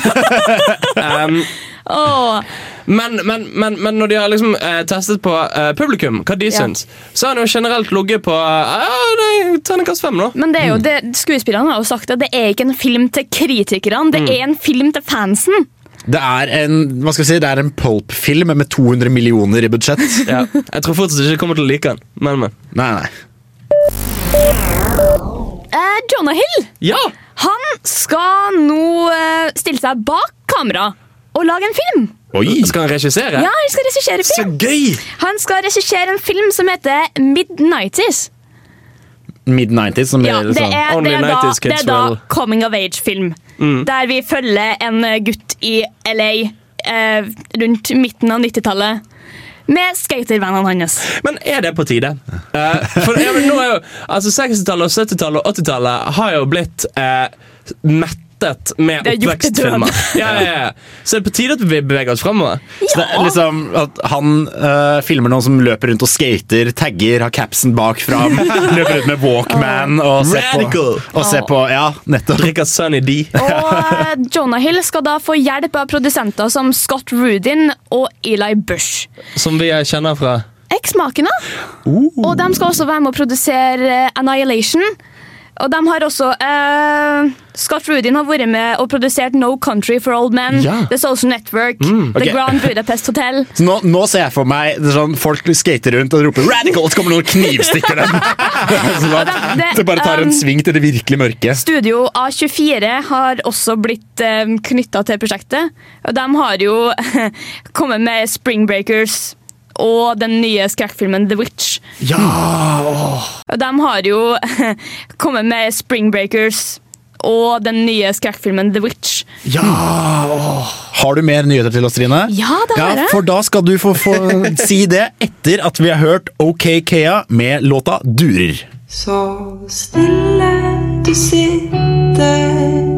um, oh. men, men, men, men når de har liksom uh, testet på uh, publikum, hva de Ja. syns, så har han jo generelt ligget på uh, terningkast fem nå. men det er jo det, skuespillerne har jo sagt at det er ikke en film til kritikerne, det er en film til fansen. Det er en hva skal vi si, det er en pulp-film med 200 millioner i budsjett. Ja. Jeg tror fortsatt ikke jeg kommer til å like den. Men, men. Nei, nei. Eh, Jonah Hill Ja! han skal nå eh, stille seg bak kamera og lage en film Oi! Skal han regissere? Ja, han skal regissere film. Så gøy! Han skal regissere en film som heter Mid-90s. Mid-90s, som Ja, er det sånn er, Only det er, da, 90s det er da will. coming of age-film. Mm. Der vi følger en gutt i LA eh, rundt midten av 90-tallet. Med skatervennene hans. Men er det på tide? Uh, for ja, nå er jo, altså 60-tallet, 70-tallet og 80-tallet har jo blitt eh, mettet med oppvekstfilmer. Ja, ja, ja. Så det er på tide at vi beveger oss framover. Er liksom at Han uh, filmer noen som løper rundt og skater, tagger, har capsen bak fram, løper ut med Walkman og ser på, og ser på Ja, nettopp. Drikker Sunny D. Og eh, Jonah Hill skal da få hjelp av produsenter som Scott Rudin og Eli Bush. Som vi kjenner fra Eksmakene. Uh. Og de skal også være med å produsere eh, Annihilation. Og de har også eh, Scott Rudin har vært med og produsert No Country for Old Men, Ja. The Social Network, ok. The Grand Budapest Hotel. Så nå, nå ser jeg for meg sånn, folk skater rundt og roper 'radical', så kommer noen knivstikker dem. så da, det- det bare tar en um, sving til det virkelig mørke. Studio A24 har også blitt um, knytta til prosjektet. Og de har jo kommet med Spring Breakers og den nye skrekkfilmen The Witch. Ja! Og de har jo kommet med Spring Breakers og den nye skrekkfilmen The Witch. Ja! Har du mer nyheter til oss, Trine? Ja, det har jeg. For da skal du få, få si det etter at vi har hørt OK Kea med låta 'Durer'. Så stille du sitter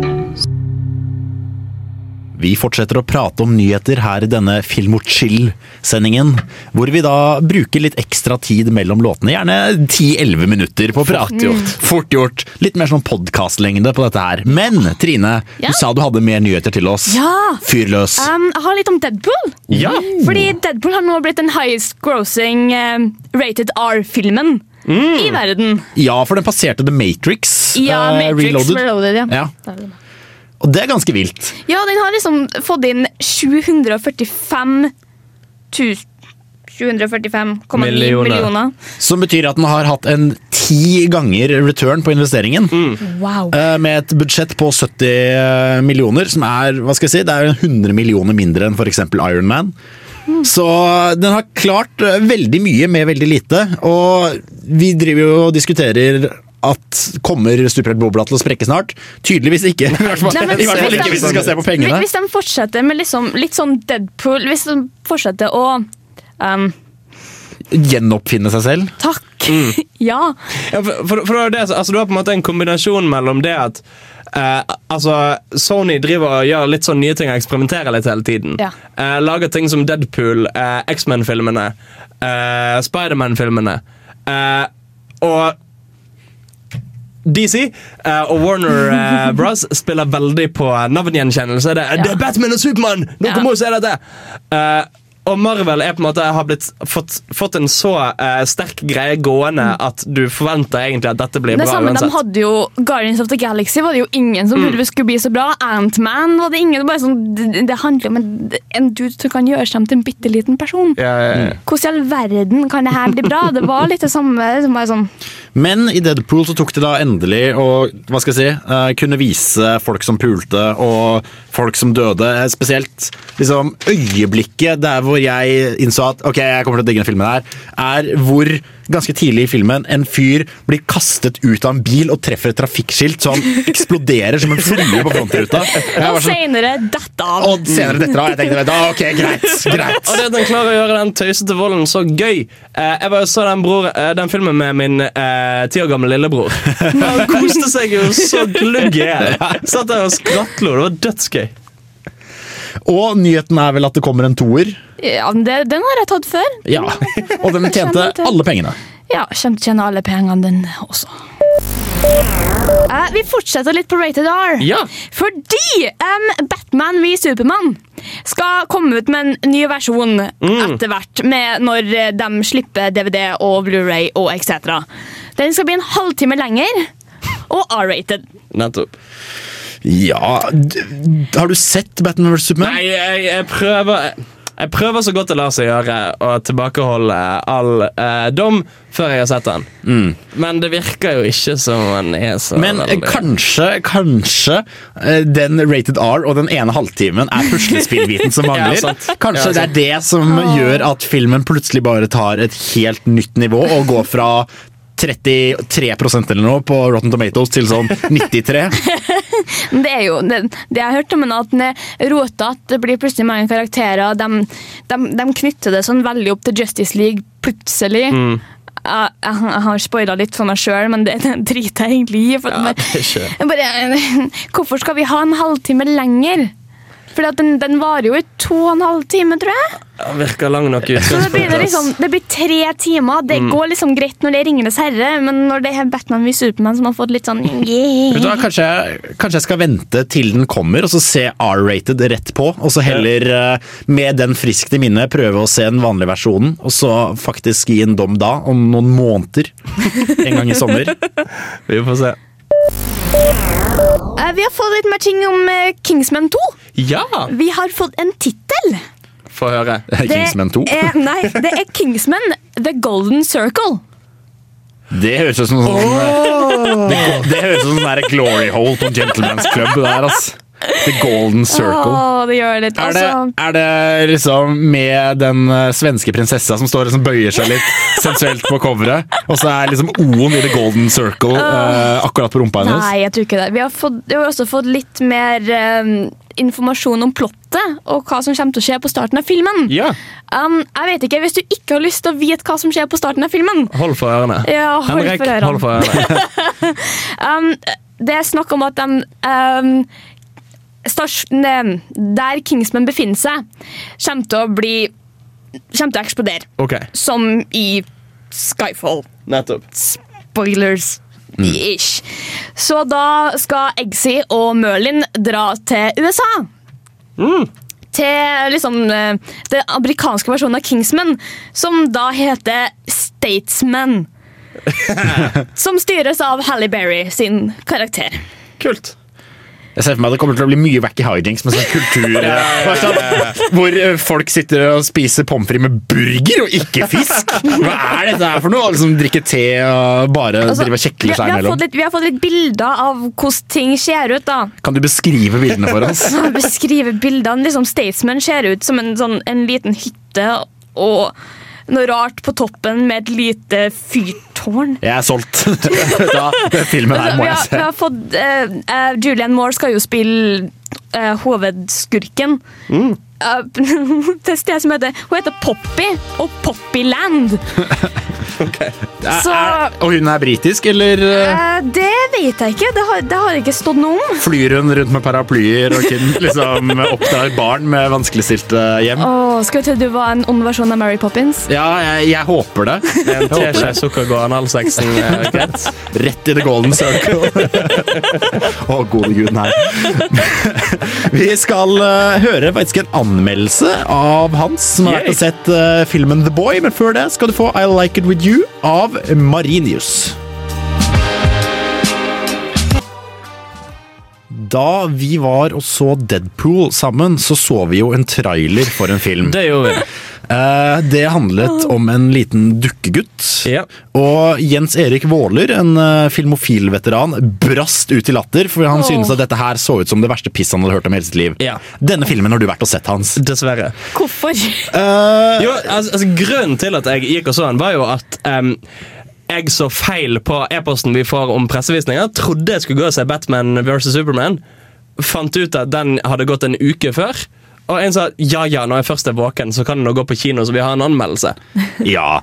Vi fortsetter å prate om nyheter her i denne Film og chill-sendingen, hvor vi da bruker litt ekstra tid mellom låtene, gjerne 10-11 minutter på å prate. Fort gjort. Fort gjort. Litt mer sånn podkastlengde på dette her. Men Trine, Ja? du sa du hadde mer nyheter til oss. Ja. Fyr løs. Um, jeg har litt om Deadpool. Ja. Fordi Deadpool har nå blitt den highest grossing um, rated R-filmen i verden. Ja, for den passerte The Matrix. Ja, eh, Matrix Reloaded. Reloaded. ja. Ja. Og det er ganske vilt. Ja, den har liksom fått inn 745 000 745,9 Millioner. millioner. Som betyr at den har hatt en ti ganger return på investeringen. Wow. Eh, Med et budsjett på 70 millioner, som er hva skal jeg si, det er 100 millioner mindre enn f.eks. Iron Man. Så den har klart eh, veldig mye med veldig lite. Og vi driver jo og diskuterer at kommer superheltbobla til å sprekke snart? Tydeligvis ikke. I hvert fall, Nei, men I hvert fall ikke hvis vi skal se på pengene. Hvis de fortsetter med liksom, litt sånn Deadpool Hvis de fortsetter å um, Gjenoppfinne seg selv. Takk! ja. Ja, for, for, for det, altså, du har på en måte en kombinasjon mellom det at eh, altså, Sony driver og gjør litt sånn nye ting og eksperimenterer litt hele tiden. Ja. Eh, lager ting som Deadpool, eh, X-Men-filmene, eh, Spiderman-filmene. Eh, og DC uh, og Warner uh, Bros spiller veldig på navngjenkjennelse. Det, er- det er Batman og Supermann! Dere Ja. må se dette! Uh, og Marvel er på en måte har blitt, fått, fått en så uh, sterk greie gående at du forventer egentlig at dette blir Det bra samme, de hadde jo Guardians of the Galaxy var det jo ingen som trodde skulle bli så bra. Ant-Man var det ingen. Det, bare sånn, det, det handler om en, en dude som kan gjøre seg om til en bitte liten person. Ja, ja, ja. Hvordan i all verden kan det her bli bra? Det var litt det samme. Som bare sånn, Men i Deadpool så tok de da endelig å hva skal jeg si, eh, kunne vise folk som pulte og folk som døde. Eh, Spesielt liksom, øyeblikket der hvor jeg innså at ok, jeg kommer til å digge den filmen her, er hvor ganske tidlig i filmen en fyr blir kastet ut av en bil og treffer et trafikkskilt så han eksploderer som en flue på frontruta. Og sånn, senere dette av. og senere detter av. Jeg tenkte ok, greit, greit. Og det at han klarer å gjøre den tøysete volden så gøy eh, Jeg bare så den, bror, eh, den filmen med min eh, ti år gamle lillebror. Han koste seg jo så glugg i hjel. Satt der og skrattlo. Det var dødsgøy. Og nyheten er vel at det kommer en toer. Ja, det, den har jeg tatt før. Ja, og den tjente alle pengene. Ja, kommer til å tjene alle pengene, den også. Eh, vi fortsetter litt på Rated R. Ja. Fordi um, Batman v Supermann skal komme ut med en ny versjon etter hvert, med når de slipper DVD og Blu-ray og etc. Den skal bli en halvtime lenger og R-rated. Nettopp. Ja d- Har du sett Batman vs. Superman? Nei, jeg, jeg prøver Jeg prøver så godt det lar seg gjøre å tilbakeholde all eh, dom før jeg har sett den. Men det virker jo ikke som han er så Men veldig kanskje, kanskje eh, den rated R og den ene halvtimen er puslespillbiten som mangler. Ja. Kanskje Ja, det er det som gjør at filmen plutselig bare tar et helt nytt nivå og går fra 33 eller noe på Rotten Tomatoes til sånn 93. Det er jo, det, det jeg har hørt om, at den er rotete. det blir plutselig mange karakterer. De, de, de knytter det sånn veldig opp til Justice League plutselig. Mm. Jeg, jeg, jeg har spoila litt for meg sjøl, men det, det driter jeg egentlig i. Ja, hvorfor skal vi ha en halvtime lenger? For den, den varer jo i to og en halv time, tror jeg. Ja, virker lang nok i Så det blir, liksom, det blir tre timer. Det Mm. går liksom greit når det er Ringenes herre, men når det er Batman v Superman som har fått litt sånn yeah. da, kanskje, kanskje jeg skal vente til den kommer, og så se R-rated rett på. Og så heller eh, med den friskt i minnet prøve å se den vanlige versjonen, og så faktisk gi en dom da, om noen måneder. En gang i sommer. Vi får se. Eh, Vi har fått litt mer ting om eh, Kingsman 2. Ja! Vi har fått en tittel. Få høre. Kingsman 2. Er, nei, det er Kingsman The Golden Circle. Det høres ut som sånn det, det høres ut som sånn glory hole på Gentleman's Club. Der, ass. The Golden Circle. Åh, det gjør litt. Er det, Altså, er det liksom med den eh, svenske prinsessa som står og liksom bøyer seg litt sensuelt på coveret, og så er liksom O-en i The Golden Circle uh, akkurat på rumpa hennes? nei, jeg tror ikke det. Vi har, fått, vi har også fått litt mer um, informasjon om plottet og hva som kommer til å skje på starten av filmen. Ja. Um, jeg vet ikke, Hvis du ikke har lyst til å vite hva som skjer på starten av filmen Hold for ørene. Ja, hold Henrik, for ørene. hold for ørene. um, Det er snakk om at de um, stasjon, Der Kingsman befinner seg, kommer til å bli Kommer til å eksplodere. Okay. Som i Skyfall. nettopp. Spoilers. Ish. Så da skal Eggsy og Merlin dra til USA. Til liksom eh, den amerikanske versjonen av Kingsman, som da heter Statesman. som styres av Halle Berry sin karakter. Kult. Jeg ser for meg at det kommer til å bli mye wacky hijinks med sånn kultur ja, ja, ja, Hvor eh, folk sitter og spiser pommes frites med burger og ikke fisk. Hva er dette her for noe? Alle som drikker te og bare Altså, driver og vi, kjekler vi, seg har imellom. fått litt, vi har fått litt bilder av hvordan ting ser ut. da. Kan du beskrive bildene for oss? beskrive bildene. liksom Statesman ser ut som en, sånn, en liten hytte og noe rart på toppen med et lite fyrtårn. Jeg er solgt. Da, filmen her må jeg se. fått uh, eh, Julianne Moore skal jo spille uh, hovedskurken. Mm. Uh, det et som heter Hun heter Poppy og Poppyland. Så Er, og hun er britisk, eller eh, eh, Det vet jeg ikke. Det har, det har ikke stått noe om. flyr hun rundt med paraplyer og kun liksom oppdrar barn med vanskeligstilte hjem? Åh, skal vi tro du var en ond versjon av Mary Poppins? Ja, jeg, jeg håper det. En teskje sukker går eh, greit. Rett i the golden circle. Å, gode gud, nei. Vi skal uh, høre faktisk en anmeldelse av Hans, som har vært og sett uh, filmen The Boy. Men før det skal du få I Like It With You av Marinius. Da vi var og så Deadpool sammen, så så vi jo en trailer for en film. Det gjorde vi. Eh, Det handlet om en liten dukkegutt. Ja. Og Jens Erik Våler, en uh, filmofil-veteran, brast ut i latter, for han oh. syntes at dette her så ut som det verste piss han hadde hørt om i hele sitt liv. Ja. Denne filmen har du vært og sett, Hans. Dessverre. Hvorfor? Uh, Jo, altså, altså Grunnen til at jeg gikk og så den, var jo at um, jeg så feil på e-posten vi får om pressevisninger. Trodde jeg skulle gå og se Batman vs. Superman. Fant ut at den hadde gått en uke før. Og en sa ja ja, når jeg først er våken, så kan jeg nå gå på kino, så vi har en anmeldelse. ja.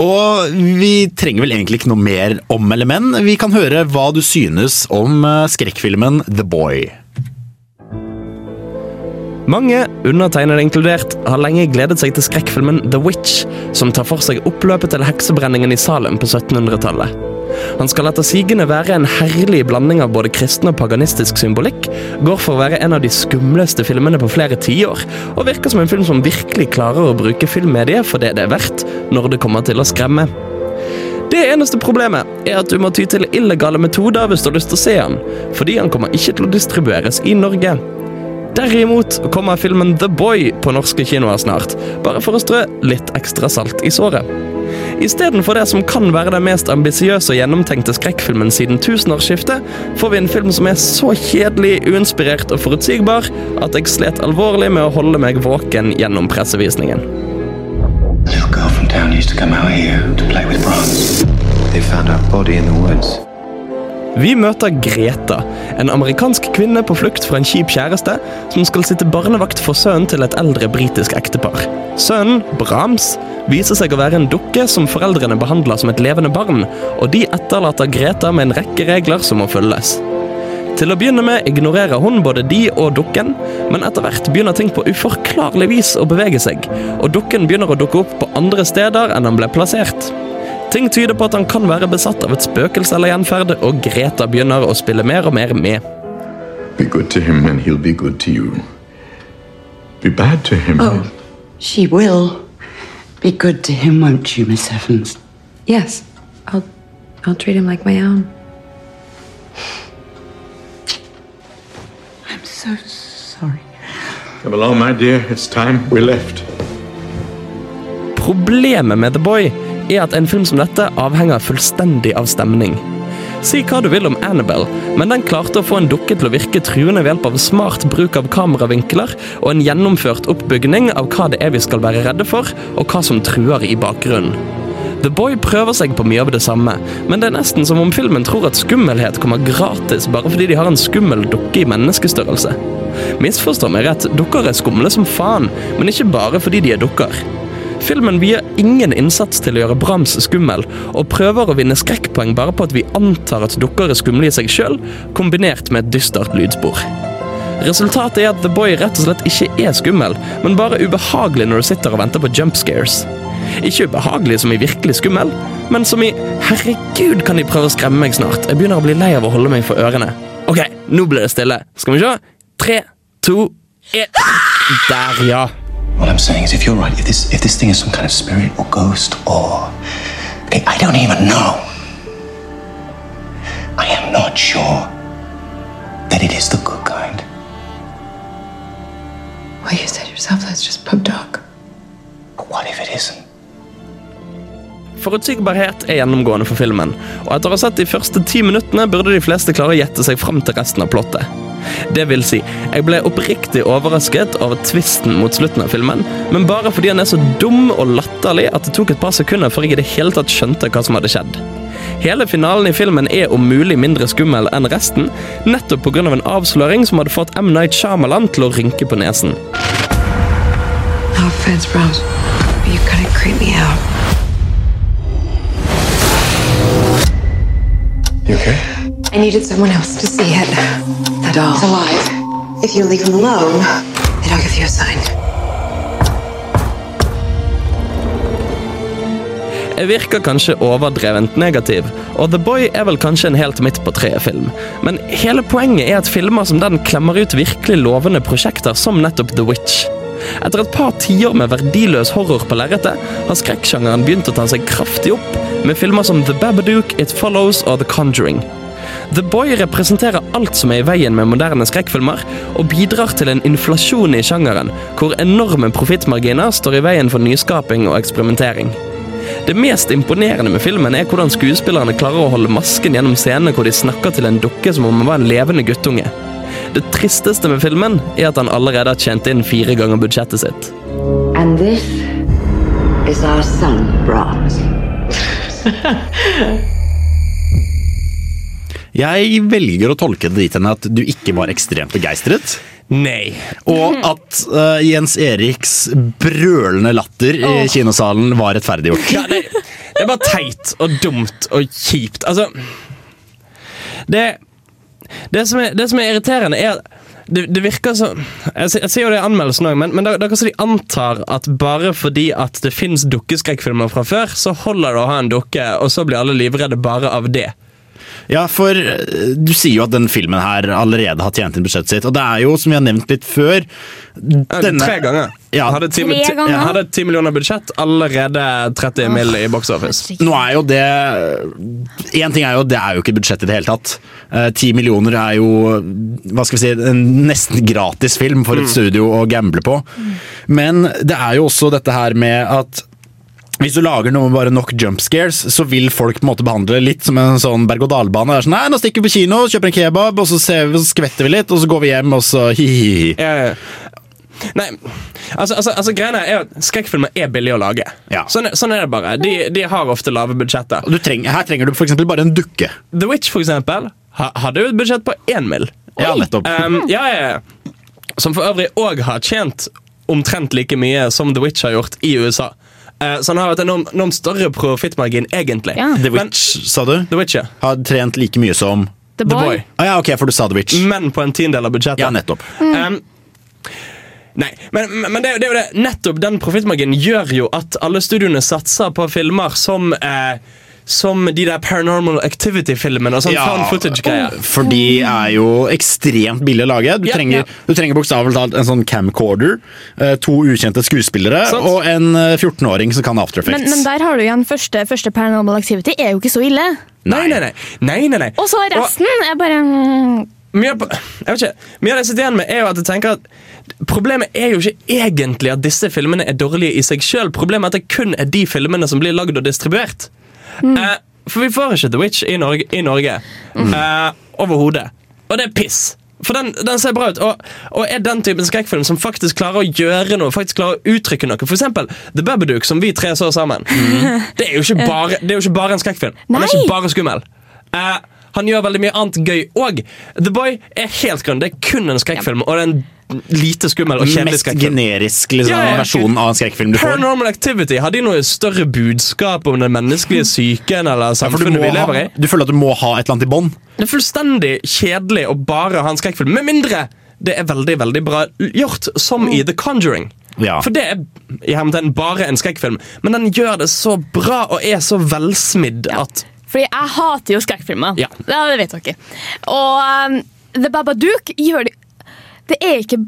Og vi trenger vel egentlig ikke noe mer om eller men. Vi kan høre hva du synes om eh, skrekkfilmen The Boy. Mange, undertegnede inkludert, har lenge gledet seg til skrekkfilmen The Witch, som tar for seg oppløpet til heksebrenningen i Salem på 1700-tallet. Han skal etter sigende være en herlig blanding av både kristen og paganistisk symbolikk, går for å være en av de skumleste filmene på flere tiår, og virker som en film som virkelig klarer å bruke filmmediet for det det er verdt, når det kommer til å skremme. Det eneste problemet er at du må ty til illegale metoder hvis du har lyst til å se han, fordi han kommer ikke til å distribueres i Norge. Derimot kommer filmen The Boy på norske kinoer snart, bare for å strø litt ekstra salt i såret. Istedenfor det som kan være den mest ambisiøse og gjennomtenkte skrekkfilmen siden tusenårsskiftet, får vi en film som er så kjedelig, uinspirert og forutsigbar at jeg slet alvorlig med å holde meg våken gjennom pressevisningen. A little girl from town used to come out here to play with Brahms. They found her body in the woods. Vi møter Greta, en amerikansk kvinne på flukt fra en kjip kjæreste, som skal sitte barnevakt for sønnen til et eldre britisk ektepar. Sønnen, Brahms, viser seg å være en dukke som foreldrene behandler som et levende barn, og de etterlater Greta med en rekke regler som må følges. Til å begynne med ignorerer hun både de og dukken, men etter hvert begynner ting på uforklarlig vis å bevege seg, og dukken begynner å dukke opp på andre steder enn han ble plassert. Ting tyder på at han kan være besatt av et spøkelse eller gjenferd, og Greta begynner å spille mer og mer med. Be good to him and he'll be good to you. Be bad to him. Oh, she will be good to him, won't you, Miss Evans? Yes, I'll I'll treat him like my own. I'm so sorry. Come along, my dear. It's time we left. Problemet med The Boy er at en film som dette avhenger fullstendig av stemning. Si hva du vil om Annabelle, men den klarte å få en dukke til å virke truende ved hjelp av smart bruk av kameravinkler og en gjennomført oppbygning av hva det er vi skal være redde for, og hva som truer i bakgrunnen. The Boy prøver seg på mye av det samme, men det er nesten som om filmen tror at skummelhet kommer gratis bare fordi de har en skummel dukke i menneskestørrelse. Misforstå meg rett, dukker er skumle som faen, men ikke bare fordi de er dukker. Filmen vier ingen innsats til å gjøre Brahms skummel, og prøver å vinne skrekkpoeng bare på at vi antar at dukker er skumle i seg sjøl, kombinert med et dystert lydspor. Resultatet er at The Boy rett og slett ikke er skummel, men bare ubehagelig når du sitter og venter på jumpscares. Ikke ubehagelig som i virkelig skummel, men som i 'herregud, kan de prøve å skremme meg snart'? Jeg begynner å bli lei av å holde meg for ørene. Ok, nå blir det stille. Skal vi se? Tre, to, én Der, ja. All I'm saying is, if you're right, if this if this thing is some kind of spirit or ghost or, okay, I don't even know. I am not sure that it is the good kind. Well, you said yourself that's just pub dog. But what if it isn't? Forutsigbarhet er gjennomgående for filmen, og etter å ha sett de første ti minuttene burde de fleste klare å gjette seg fram til resten av plottet. Det vil si, jeg ble oppriktig overrasket over tvisten mot slutten av filmen, men bare fordi han er så dum og latterlig at det tok et par sekunder før jeg i det hele tatt skjønte hva som hadde skjedd. Hele finalen i filmen er om mulig mindre skummel enn resten, nettopp pga. en avsløring som hadde fått M. Night Shyamalan til å rynke på nesen. No offense, Brahms, but you kind of creep me out. You okay? I needed someone else to see it. The doll's alive. If you leave him alone, it'll give you a sign. Jeg virker kanskje overdrevent negativ, og The Boy er vel kanskje en helt midt på treet-film. Men hele poenget er at filmer som den klemmer ut virkelig lovende prosjekter som nettopp The Witch. Etter et par tiår med verdiløs horror på lerretet, har skrekksjangeren begynt å ta seg kraftig opp, med filmer som The Babadook, It Follows og The Conjuring. The Boy representerer alt som er i veien med moderne skrekkfilmer, og bidrar til en inflasjon i sjangeren, hvor enorme profittmarginer står i veien for nyskaping og eksperimentering. Det mest imponerende med filmen er hvordan skuespillerne klarer å holde masken gjennom scenene hvor de snakker til en dukke som om hun var en levende guttunge. Det tristeste med filmen er at han allerede har tjent inn fire ganger budsjettet sitt. And this is our son, Brahms. Jeg velger å tolke det dit hen at du ikke var ekstremt begeistret. Nei. Og at uh, Jens Eriks brølende latter i kinosalen var rettferdiggjort. Ja, det, det er bare teit og dumt og kjipt. Altså Det, det, som, er, det som er irriterende, er at det, det virker som Jeg, sier jo det i anmeldelsen òg, men, men er kanskje de antar at bare fordi at det fins dukkeskrekkfilmer fra før, så holder det å ha en dukke, og så blir alle livredde bare av det. Ja, for eh, du sier jo at denne filmen her allerede har tjent inn budsjettet sitt. Og det er jo, som vi har nevnt litt før denne- Tre ganger. Ja. Hadde ti, Tre ti- ganger? hadde ti millioner budsjett, allerede 30 mill. i box office. Nå er jo det Én ting er jo det er jo ikke budsjett i det hele tatt. Eh, Ti millioner er jo hva skal vi si, en nesten gratis film for et studio å gamble på. Men det er jo også dette her med at hvis du lager noe med bare nok jump scares, så vil folk på en måte behandle det litt som en sånn berg-og-dal-bane. Er sånn, Nei, nå stikker vi på kino, kjøper en kebab, og så, ser vi, så skvetter vi litt, og så går vi hjem, og så hi-hi-hi. Ja, ja. Nei, altså, altså, altså greiene er at Skrekkfilmer er billige å lage. Ja. Sånn, sånn er det bare. De, de har ofte lave budsjetter. Du treng, her trenger du for bare en dukke. The Witch for eksempel, ha, hadde jo et budsjett på én mill. Ja, nettopp. Um, ja, ja, ja. Som for øvrig òg har tjent omtrent like mye som The Witch har gjort i USA. Eh, så han har et enormt enormt større profittmargin, egentlig. Ja. The Men- Witch, sa du? The Witch, ja. Har trent like mye som The The Boy. Boy. Ja, ok, for du sa The Witch. Men på en tiendedel av budsjettet. Ja, nettopp. Um, nei, men, men men det, det er jo det. Nettopp den profittmarginen gjør jo at alle studioene satser på filmer som eh, som de der Paranormal Activity-filmene og sånn Ja. For de er jo ekstremt billige å lage. Du Ja, trenger, ja. trenger bokstavelig talt en sånn camcorder, eh, to ukjente skuespillere sånn. og en eh, 14-åring som kan After Effects. men der har du igjen første, første Paranormal Activity. er jo ikke så ille. Nei, nei, nei. nei, nei, nei. Og så resten er bare mm, mye, av- jeg vet ikke, mye av det jeg sitter igjen med, er jo at jeg tenker at Problemet er jo ikke egentlig at disse filmene er dårlige i seg sjøl. Problemet er at det kun er de filmene som blir lagd og distribuert. Eh, for vi får ikke The Witch i Norge, i Norge eh, overhodet. Og det er piss. For den, den ser bra ut, og, og er den typen skrekkfilm som faktisk klarer å gjøre noe, faktisk klarer å uttrykke noe. For eksempel The Babadook, som vi tre så sammen. Det, er bare, det er jo ikke bare en skrekkfilm. Den er ikke bare skummel. Eh, han gjør veldig mye annet gøy òg. The Boy er helt grønn. Det er kun en skrekkfilm, og det er en lite skummel og kjedelig mest skrekkfilm. generisk liksom, Ja, ja, ja. versjonen av en skrekkfilm du får. Paranormal Activity, Har de noe større budskap om den menneskelige psyken eller samfunnet vi lever ha, i? du føler at du må ha et eller annet i bånd? Det er fullstendig kjedelig å bare ha en skrekkfilm, med mindre det er veldig veldig bra gjort, som i The Conjuring. Ja. For det er i hermetegn bare en skrekkfilm, men den gjør det så bra og er så velsmidd at Fordi jeg hater jo skrekkfilmer. Ja. det vet dere. Og um, The Babadook gjør det Det er ikke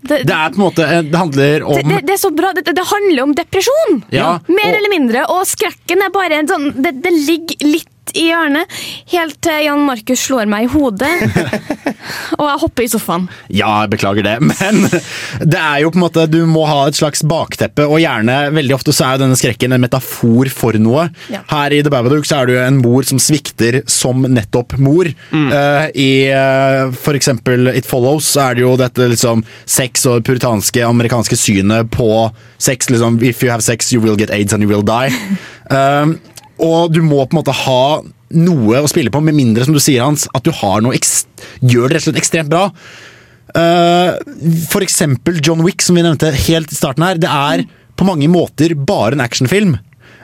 det, Det er på en måte eh, Det handler om det, det, er så bra. Det, det handler om depresjon. Ja, Mer og- eller mindre. Og skrekken er bare en sånn Det, det ligger litt i hjørnet. Helt til Jan Markus slår meg i hodet. og jeg hopper i sofaen. Ja, jeg beklager det, men det er jo på en måte Du må ha et slags bakteppe, og gjerne veldig ofte så er jo denne skrekken en metafor for noe. Ja. Her i The Babadook så er det jo en mor som svikter som nettopp mor. Eh, I uh, for eksempel It Follows så er det jo dette liksom sex og puritanske amerikanske synet på sex. liksom If you have sex, you will get aids and you will die. Um, og du må på en måte ha noe å spille på, med mindre som du sier Hans, at du har noe gjør det rett og slett ekstremt bra. Uh, for eksempel John Wick, som vi nevnte helt i starten her. Det er på mange måter bare en actionfilm.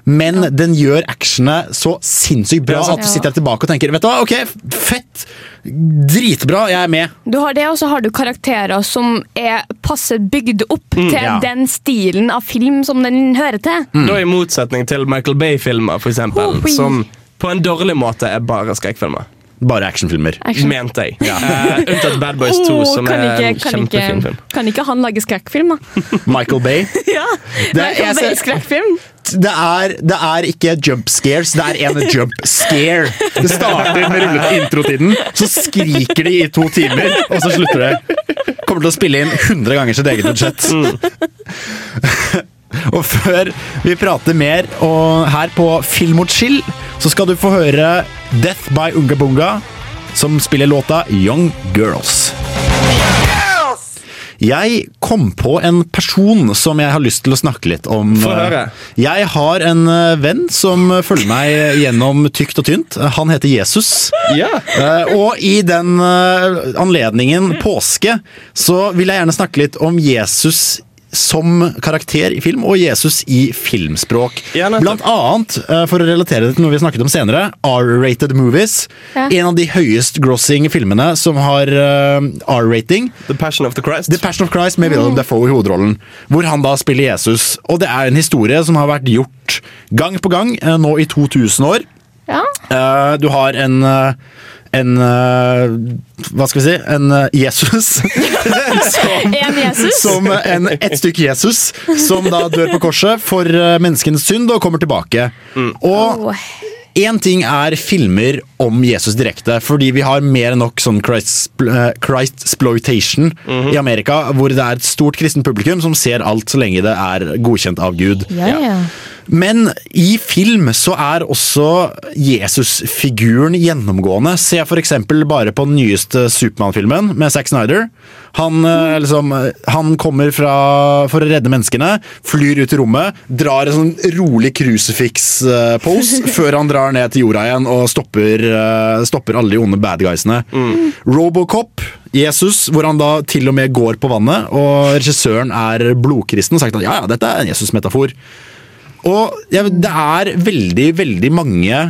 Men den gjør actionet så sinnssykt bra at du sitter tilbake og tenker Vet du hva, ok, fett! Dritbra, jeg er med. Du har det, og så har du karakterer som er passe bygd opp til ja. den stilen av film som den hører til. Da i motsetning til Michael Bay-filmer, for eksempel, som på en dårlig måte er bare skrekkfilmer. Bare actionfilmer. Action. Mente jeg. Eh, unntatt Bad Boys 2, oh, som er en ikke, kan, kjempefin film. kan ikke han lage skrekkfilm, da? Michael Bay. ja, Det Michael Bay skrekkfilm. Det er, det er ikke jump scares, det er en jump scare. Det starter med rullete introtiden, så skriker de i to timer, og så slutter det. Kommer til å spille inn 100 ganger sitt eget budsjett. og før vi prater mer og her på Film mot chill, så skal du få høre Death by Unga Bunga, som spiller låta Young Girls. Jeg kom på en person som jeg har lyst til å snakke litt om. Få høre. Jeg har en eh, venn som følger meg gjennom tykt og tynt. Han heter Jesus. Ja. Eh, Og i den eh, anledningen påske så vil jeg gjerne snakke litt om Jesus som karakter i film, og Jesus i filmspråk. Ja. Blant annet, eh, for å relatere det til noe vi snakket om senere, R-rated movies. Ja. En av de høyest grossing filmene som har eh, R-rating. The Passion of the Christ. The Passion of Christ med Willem Defoe i hovedrollen. Hvor han da spiller Jesus. Og det er en historie som har vært gjort gang på gang eh, nå i 2000 år. Ja. Eh, du har en en eh, Hva skal vi si? En eh, Jesus. som, En Jesus. som en, et stykke Jesus, som da dør på korset for eh, menneskenes synd og kommer tilbake. Og Åh. Én ting er filmer om Jesus direkte, fordi vi har mer enn nok sånn Christ-sploitation i Amerika, hvor det er et stort kristent publikum som ser alt så lenge det er godkjent av Gud. Ja, ja. Men i film så er også Jesus-figuren gjennomgående. Se eksempel bare på den nyeste Supermann-filmen med Zack Snyder. Han, eh, liksom, han kommer fra, for å redde menneskene, flyr ut i rommet, drar en sånn rolig crucifix-pose før han drar ned til jorda igjen og stopper, eh, stopper alle de onde bad guysene. Robocop, Jesus, hvor han da til og med går på vannet, og regissøren er blodkristen og sagt at ja, ja, dette er en Jesus-metafor. Og ja, det er veldig, veldig mange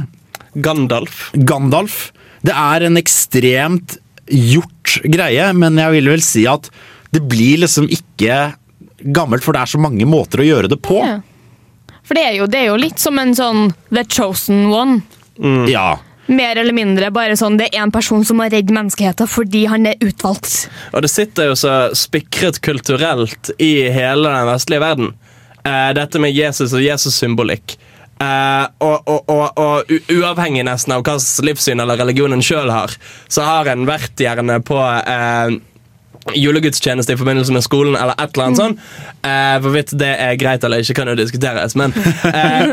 Gandalf. Gandalf. Det er en ekstremt gjort greie, men jeg vil vel si at det blir liksom ikke gammelt, for det er så mange måter å gjøre det på. Ja. For det er, jo, det er jo litt som en sånn The Chosen One. Ja. Mer eller mindre bare sånn det er en person som har redd menneskeheten fordi han er utvalgt. Og det sitter jo så spikret kulturelt i hele den vestlige verden. Eh, dette med Jesus og Jesus-symbolikk. Uh, og, og, og, og uavhengig nesten av hva slags livssyn eller religion en sjøl har, så har en vært gjerne på uh, julegudstjeneste i forbindelse med skolen eller et eller annet sånt. Uh, Hvorvidt det er greit eller ikke, kan jo diskuteres, men eh,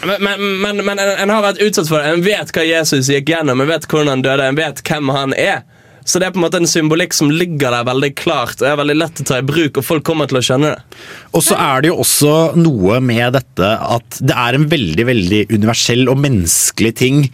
Men, men, men, men en, en har vært utsatt for det. En vet hva Jesus gikk gjennom, en vet hvordan han døde, en vet hvem han er. Så det er på en måte en symbolikk som ligger der veldig klart og er veldig lett å ta i bruk, og folk kommer til å skjønne det. Og så er det jo også noe med dette at det er en veldig, veldig universell og menneskelig ting.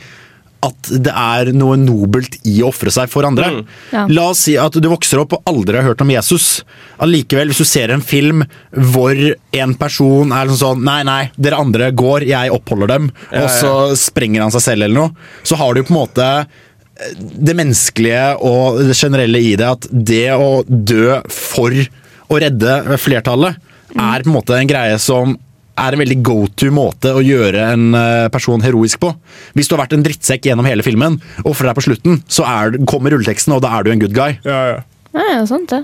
At det er noe nobelt i å ofre seg for andre. Ja. La oss si at du vokser opp og aldri har hørt om Jesus. Allikevel, hvis du ser en film hvor en person er sånn sånn Nei, nei, dere andre går, jeg oppholder dem. Og så sprenger han seg selv eller noe. Så har du på en måte det menneskelige og det generelle i det at det å dø for å redde flertallet er på en måte en greie som er en veldig go to måte å gjøre en eh, person heroisk på. Hvis du har vært en drittsekk gjennom hele filmen, og for deg på slutten, så er, kommer rulleteksten, og da er du en good guy. Ja, ja, sant det.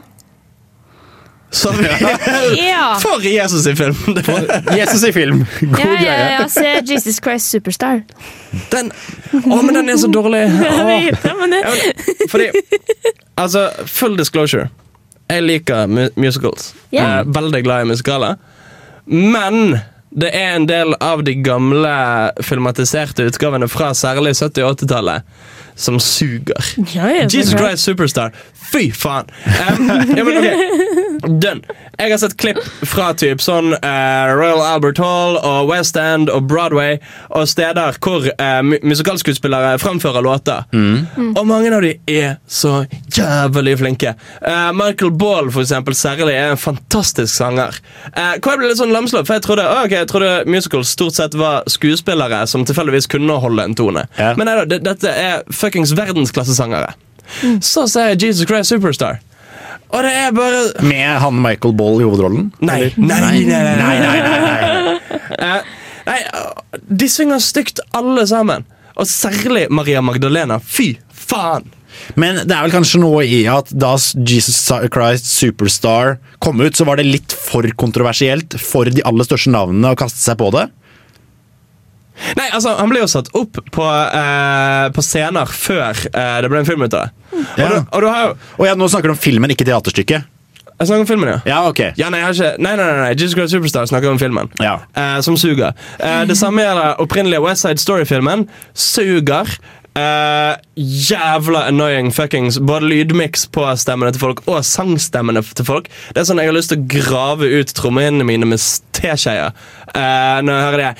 Sorry. Ja. For Jesus i film! Jesus i film. God Ja, ja, greie. ja, se Jesus Christ Superstar. Den, å, men den er så dårlig! Jeg vet det, men det. Fordi Altså, full disclosure. Jeg liker musicals. Yeah. Jeg er veldig glad i musikaler. Men det er en del av de gamle filmatiserte utgavene fra særlig 70- og 80-tallet som suger. Ja, ja, Jesus. Christ Superstar. Fy faen! Um, ja, men ok, Done. Jeg har sett klipp fra typ sånn uh, Royal Albert Hall og West End og Broadway og steder hvor uh, musikalskuespillere framfører låter. Og mange av de er så jævlig flinke. Uh, Michael Ball for eksempel, særlig er en fantastisk sanger. Uh, hvor jeg ble litt sånn lamslått, for jeg trodde, å, ok, jeg trodde musicals stort sett var skuespillere som tilfeldigvis kunne holde en tone. Yeah. Men nei da, dette er fuckings verdensklassesangere. Så sier Jesus Christ Superstar. Og det er bare Med han Michael Ball i hovedrollen? Nei, nei, nei, nei, nei, nei, nei. Eh, nei, uh, de synger stygt alle sammen. Og særlig Maria Magdalena. Fy faen! Men det er vel kanskje noe i at da Jesus Christ Superstar kom ut, så var det litt for kontroversielt for de aller største navnene å kaste seg på det. Nei, altså, Han ble jo satt opp på, eh, på scener før eh, det ble en film ut av det. Og, Ja. du, og du har jo Og ja, nå snakker du om filmen, ikke teaterstykket. Jeg snakker om filmen, ja. Ja, ok. Ja, nei, jeg har ikke, nei, nei, nei, nei, Jesus Christ Superstar snakker om filmen. Ja. Eh, som suger. Eh, det samme gjelder opprinnelige West Side Story-filmen. Suger. Eh, jævla annoying fuckings Både lydmiks på stemmene til folk og sangstemmene til folk. Det er sånn Jeg har lyst til å grave ut trommehinnene mine med teskjeer uh, når jeg hører det.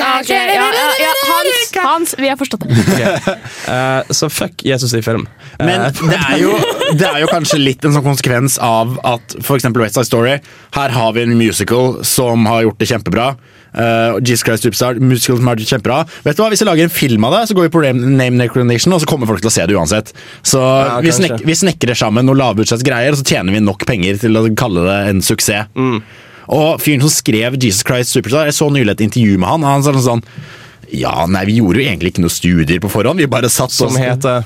Okay, ja, ja, ja. Hans, Hans, vi har forstått det. Eh, så fuck Jesus i film. Men det er, jo, det er jo kanskje litt en sånn konsekvens av at f.eks. West Side Story Her har vi en musical som har gjort det kjempebra. Uh, Jesus Christ Superstar, musical som det kjempebra. Vet du hva, Hvis jeg lager en film av det, så går vi på Name Necronation, Recognition, og så kommer folk til å se det uansett. Så Ja, vi, snek, vi snekrer sammen noen lavbudsjettsgreier, og så tjener vi nok penger til å kalle det en suksess. Og fyren som skrev Jesus Christ Superstar, jeg så nylig et intervju med han. Han sa sånn Ja, nei, vi gjorde jo egentlig ikke noe studier på forhånd. Vi bare satt Som oss heter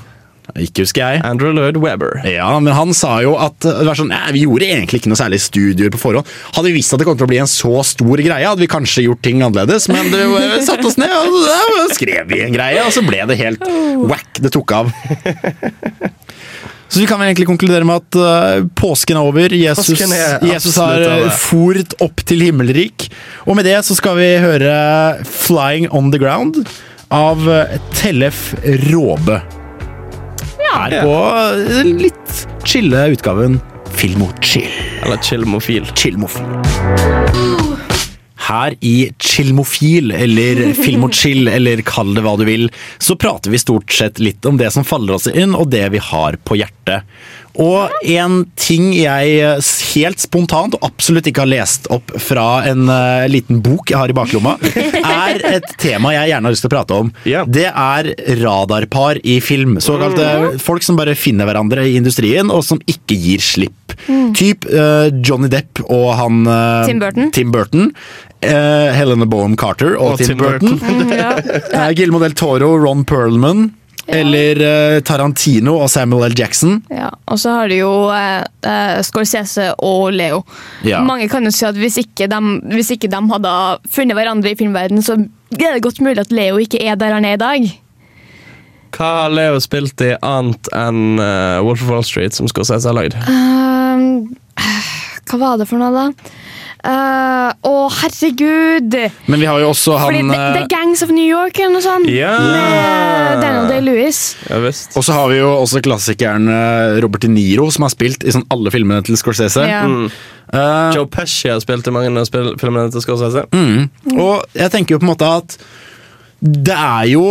Ikke husker jeg. Andrew Lloyd Webber. Ja, men han sa jo at det var sånn, vi gjorde egentlig ikke noe særlig studier på forhånd. Hadde vi visst at det kom til å bli en så stor greie, hadde vi kanskje gjort ting annerledes. Men det satte oss ned og da skrev vi en greie, og så ble det helt whack. Det tok av. Så vi kan vel egentlig konkludere med at uh, påsken er over. Jesus, Påsken er Jesus har over. foret opp til himmelrik. Og med det så skal vi høre 'Flying On The Ground' av uh, Tellef Råbe. Her på den litt chille utgaven Filmochill. Eller chillmofil. Chillmofil. Her i Chillmofil, eller Filmochill, eller kall det hva du vil, så prater vi stort sett litt om det som faller oss inn, og det vi har på hjertet. Og en ting jeg helt spontant og absolutt ikke har lest opp fra en uh, liten bok jeg har i baklomma, er et tema jeg gjerne har lyst til å prate om. Yeah. Det er radarpar i film. Såkalte folk som bare finner hverandre i industrien, og som ikke gir slipp. Typ uh, Johnny Depp og han uh, Tim Burton. Tim Burton. eh, Helena Boham Carter og, Og Tim, Tim Burton. Ja. Eh, Guillermo del Toro, Ron Perlman. Eller eh, Tarantino og Samuel L. Jackson. Ja, og så har du jo eh, eh, Scorsese og Leo. Ja. Mange kan jo si at hvis ikke, de, hvis ikke de hadde funnet hverandre i filmverden, så er det godt mulig at Leo ikke er der han er i dag. Hva har Leo spilt i annet enn uh, Wolf of Wall Street, som Scorsese har lagd? Um, hva var det for noe, da? Eh, Å, herregud! Men vi har jo også Fordi han det, det eh, er Gangs of New York eller noe sånt. Ja. Med Daniel Day-Lewis. Ja. Og så har vi jo også klassikeren eh, Robert De Niro, som har spilt i sånn alle filmene til Scorsese. Yeah. Mm. Uh, Joe Pesci har spilt i mange av filmene til Scorsese. Og jeg tenker jo på en måte at det er jo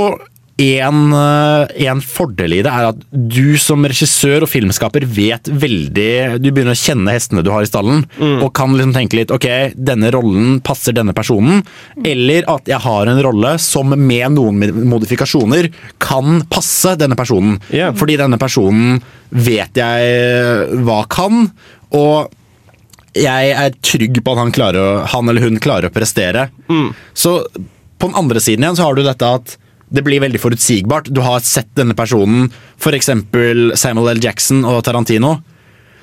en, eh, fordel i det er at du som regissør og filmskaper vet veldig Du begynner å kjenne hestene du har i stallen, og kan liksom tenke litt Ok, denne rollen passer denne personen. Eller at jeg har en rolle som med noen modifikasjoner kan passe denne personen. Yeah. Fordi denne personen vet jeg hva kan, og jeg er trygg på at han, klarer han eller hun klarer å prestere. Så på den andre siden igjen så har du dette at det blir veldig forutsigbart. Du har sett denne personen, f.eks. Samuel L. Jackson og Tarantino.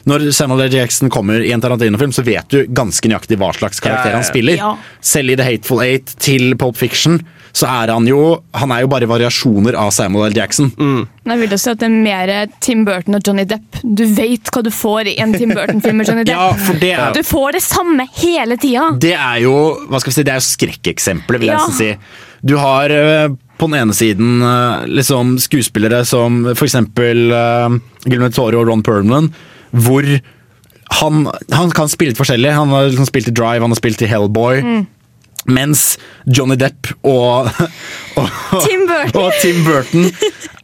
Når Samuel L. Jackson kommer i en Tarantino-film, så vet du ganske nøyaktig hva slags karakter han spiller. Ja. Selv i The Hateful Eight til Pulp Fiction så er han jo Han er jo bare variasjoner av Samuel L. Jackson. Mm. Jeg vil også si at det er mer Tim Burton og Johnny Depp. Du vet hva du får i en Tim Burton-film med Johnny Depp. Ja, for det er- Du får det samme hele tida. Det er jo hva skal vi si, det er jo skrekkeksempelet, vil jeg Ja. nesten si. Du har eh, på den ene siden eh, liksom skuespillere som f.eks. Uh, Gilmet Tore og Ron Perlman, hvor han, han kan spille litt forskjellig. Han har liksom spilt i Drive, han har spilt i Hellboy. Mens Johnny Depp og, og, Tim Burton. og Tim Burton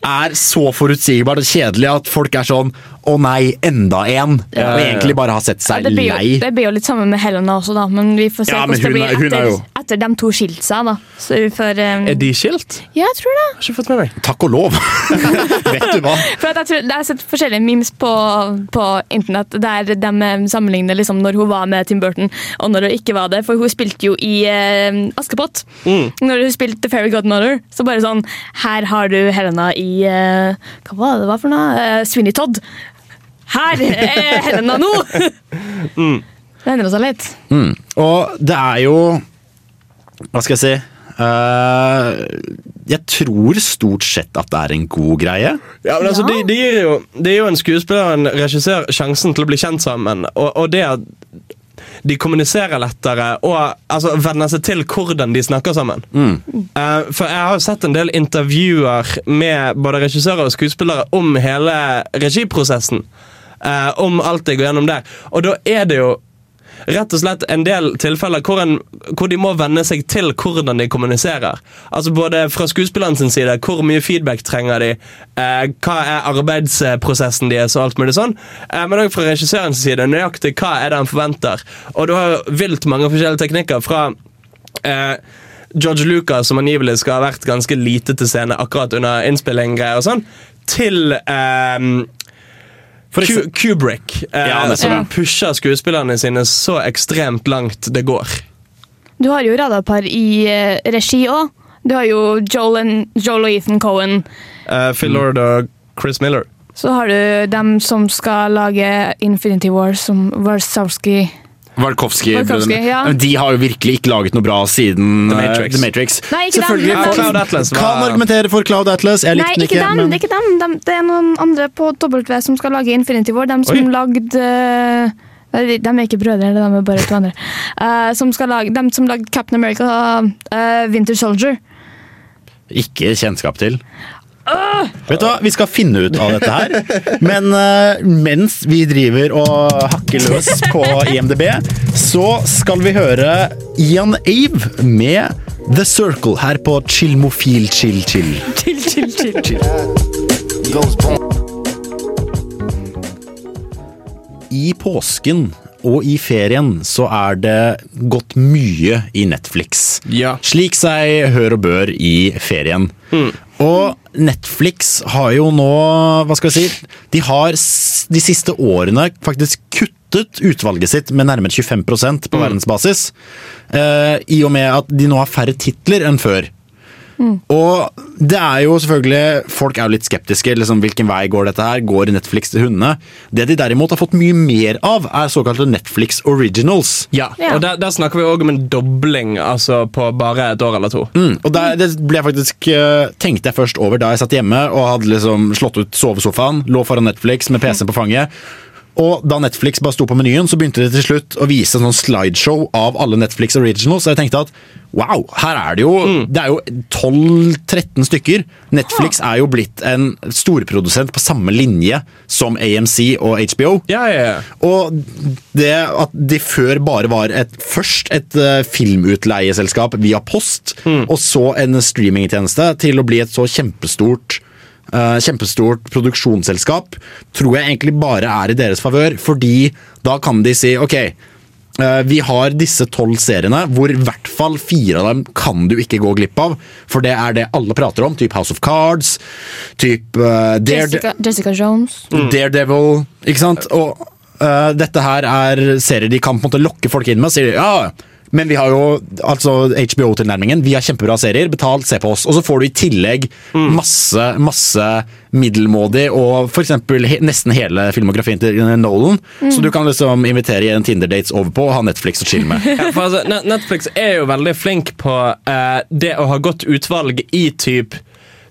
er så forutsigbart og kjedelig at folk er sånn Å nei, enda en! Ja, Og ja, ja. egentlig bare har sett Ja, seg det, blir jo, lei. det blir jo litt sammen med Helena også, da. Men vi får se Ja, hvordan det blir er- er etter, jo- etter de to skilte seg. da. Så vi får um, Er de skilt? Ja, jeg tror det. Har ikke fått med meg. Takk og lov! Vet du hva? For at jeg, tror, jeg har sett forskjellige memes på, på internett der de eh, sammenligner liksom når hun var med Tim Burton og når hun ikke var det. For hun spilte jo i uh, Askepott. Når hun spilte The Fairy Godmother, så bare sånn Her har du Helena i uh, Hva var det det var for noe? Uh, Sweeney Todd. Her er Helena nå! Det endrer seg litt. Mm. Og det er jo Hva skal jeg si? Uh, jeg tror stort sett at det er en god greie. Ja, men altså, Ja. de, de gir jo, det gir jo en skuespiller og en regissør sjansen til å bli kjent sammen. Og, og det at de kommuniserer lettere og altså, venner seg til hvordan de snakker sammen. Eh, for jeg har jo sett en del intervjuer med både regissører og skuespillere om hele regiprosessen. Eh, om alt jeg går gjennom der. Og da er det jo rett og slett en del tilfeller hvor, en, hvor de må venne seg til hvordan de kommuniserer. Altså Både fra skuespilleren side, hvor mye feedback trenger de, eh, hva er arbeidsprosessen deres og alt mulig sånn. Eh, men òg fra regissørens side, nøyaktig hva er det han forventer. Og du har vilt mange forskjellige teknikker fra eh, George Lucas, som angivelig skal ha vært ganske lite til scene akkurat under innspilling, og sånn, til eh, Kubrick, eh, Ja, som pusher skuespillerne sine så ekstremt langt det går. Du har jo radarpar i eh, regi òg. Du har jo Joel, and, Joel og Ethan Cohen. Eh, Phil Lord og Chris Miller. Så har du dem som skal lage Infinity War, som Warsawski Warkowski-brødrene. Ja. De har jo virkelig ikke laget noe bra siden The eh, Matrix. The Matrix. Nei, ikke dem, Selvfølgelig, men- folk Cloud Atlas var- kan argumentere for Cloud Atlas. Jeg likte Nei, den ikke ikke. dem. men- Det er ikke dem. De, Det er noen andre på W som skal lage Infinity War. De som Oi. lagde eh, De de er ikke brødre, de er bare to andre. Uh, som skal lage, de som lagde Captain America, uh, Winter Soldier. Ikke kjennskap til. Vet du hva, Vi skal finne ut av dette her. Men uh, mens vi driver og hakker løs på IMDb, så skal vi høre Ian Ave med The Circle her på Chillmofil Chill Chill. Chill, chill, chill. I påsken og i ferien så er det gått mye i Netflix. Ja. Slik seg hør og bør i ferien. Og Netflix har jo nå, hva skal vi si, de har de siste årene faktisk kuttet utvalget sitt med nærmere 25% på verdensbasis. eh, I og med at de nå har færre titler enn før. Og det er jo selvfølgelig Folk er jo litt skeptiske. liksom Hvilken vei går dette her? Går Netflix til hundene? Det de derimot har fått mye mer av, er såkalte Netflix originals. Ja, Ja. og der, der snakker vi òg om en dobling altså på bare et år eller to. Mm, og der, det ble jeg faktisk eh, tenkte jeg først over da jeg satt hjemme og hadde liksom slått ut sovesofaen, lå foran Netflix med PC-en på fanget. Og da Netflix bare sto på menyen, så begynte de til slutt å vise en sånn slideshow av alle Netflix originals. Og jeg tenkte at wow, her er det jo Det er jo 12-13 stykker. Netflix er jo blitt en storprodusent på samme linje som AMC og HBO. Ja, ja, ja. Og det at de før bare var et, først et uh, filmutleieselskap via post, og så en streamingtjeneste, til å bli et så kjempestort kjempestort produksjonsselskap, tror jeg egentlig bare er i deres favør. Fordi da kan de si ok, eh, vi har disse tolv seriene, hvor i hvert fall fire av dem kan du ikke gå glipp av. For det er det alle prater om. Typ House of Cards, typ uh, Jessica, Jessica Jones. Daredevil, ikke sant? Og uh, dette her er serier de kan på en måte lokke folk inn med. Sier de, ja, men vi har jo altså HBO-tilnærmingen. Vi har kjempebra serier, Betalt, se på oss. Og så får du i tillegg masse masse middelmådig og f.eks. He nesten hele filmografien til Nolan. Så du kan liksom invitere en Tinder-dates over på og ha Netflix å chille med. Ja, for altså, Netflix er jo veldig flink på uh, det å ha godt utvalg i typ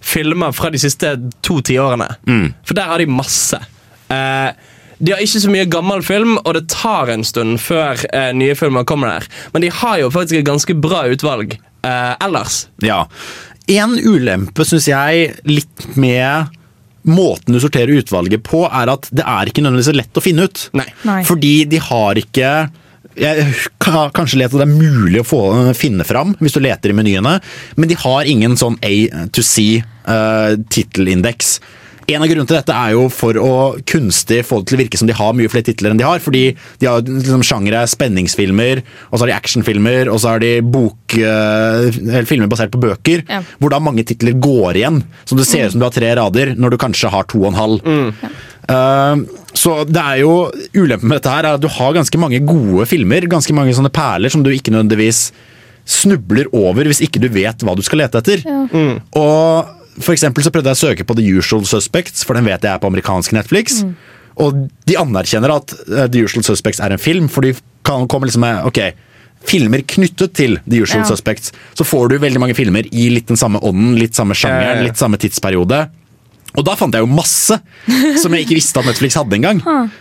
filmer fra de siste to tiårene. For der har de masse. Eh, de har ikke så mye gammel film, og det tar en stund før eh, nye filmer kommer der. Men de har jo faktisk et ganske bra utvalg eh, ellers. Ja. En ulempe, syns jeg, litt med måten du sorterer utvalget på, er at det er ikke nødvendigvis lett å finne ut. Nei. Nei. Fordi de har ikke jeg har kanskje lett at det er mulig å få, finne fram hvis du leter i menyene, men de har ingen sånn A to C uh, tittelindeks. En av grunnene til dette er jo for å kunstig få det til å virke som de har mye flere titler enn de har. Fordi de har liksom sjangere spenningsfilmer, og så har de actionfilmer, og så har de bok, eh, eller filmer basert på bøker, Ja. hvor da mange titler går igjen. Så det ser ut som du har tre rader, når du kanskje har to og en halv. Uh, så det er jo Ulempen med dette her er at du har ganske mange gode filmer, ganske mange sånne perler som du ikke nødvendigvis snubler over hvis ikke du vet hva du skal lete etter. Og for eksempel så prøvde jeg å søke på The Usual Suspects, for den vet jeg er på amerikansk Netflix. Og de anerkjenner at eh, The Usual Suspects er en film, for de kan komme liksom med ok, filmer knyttet til The Usual Ja. Suspects. Så får du veldig mange filmer i litt den samme ånden, litt samme Ja, ja, sjangeren, ja. litt samme tidsperiode. Og da fant jeg jo masse som jeg ikke visste at Netflix hadde engang.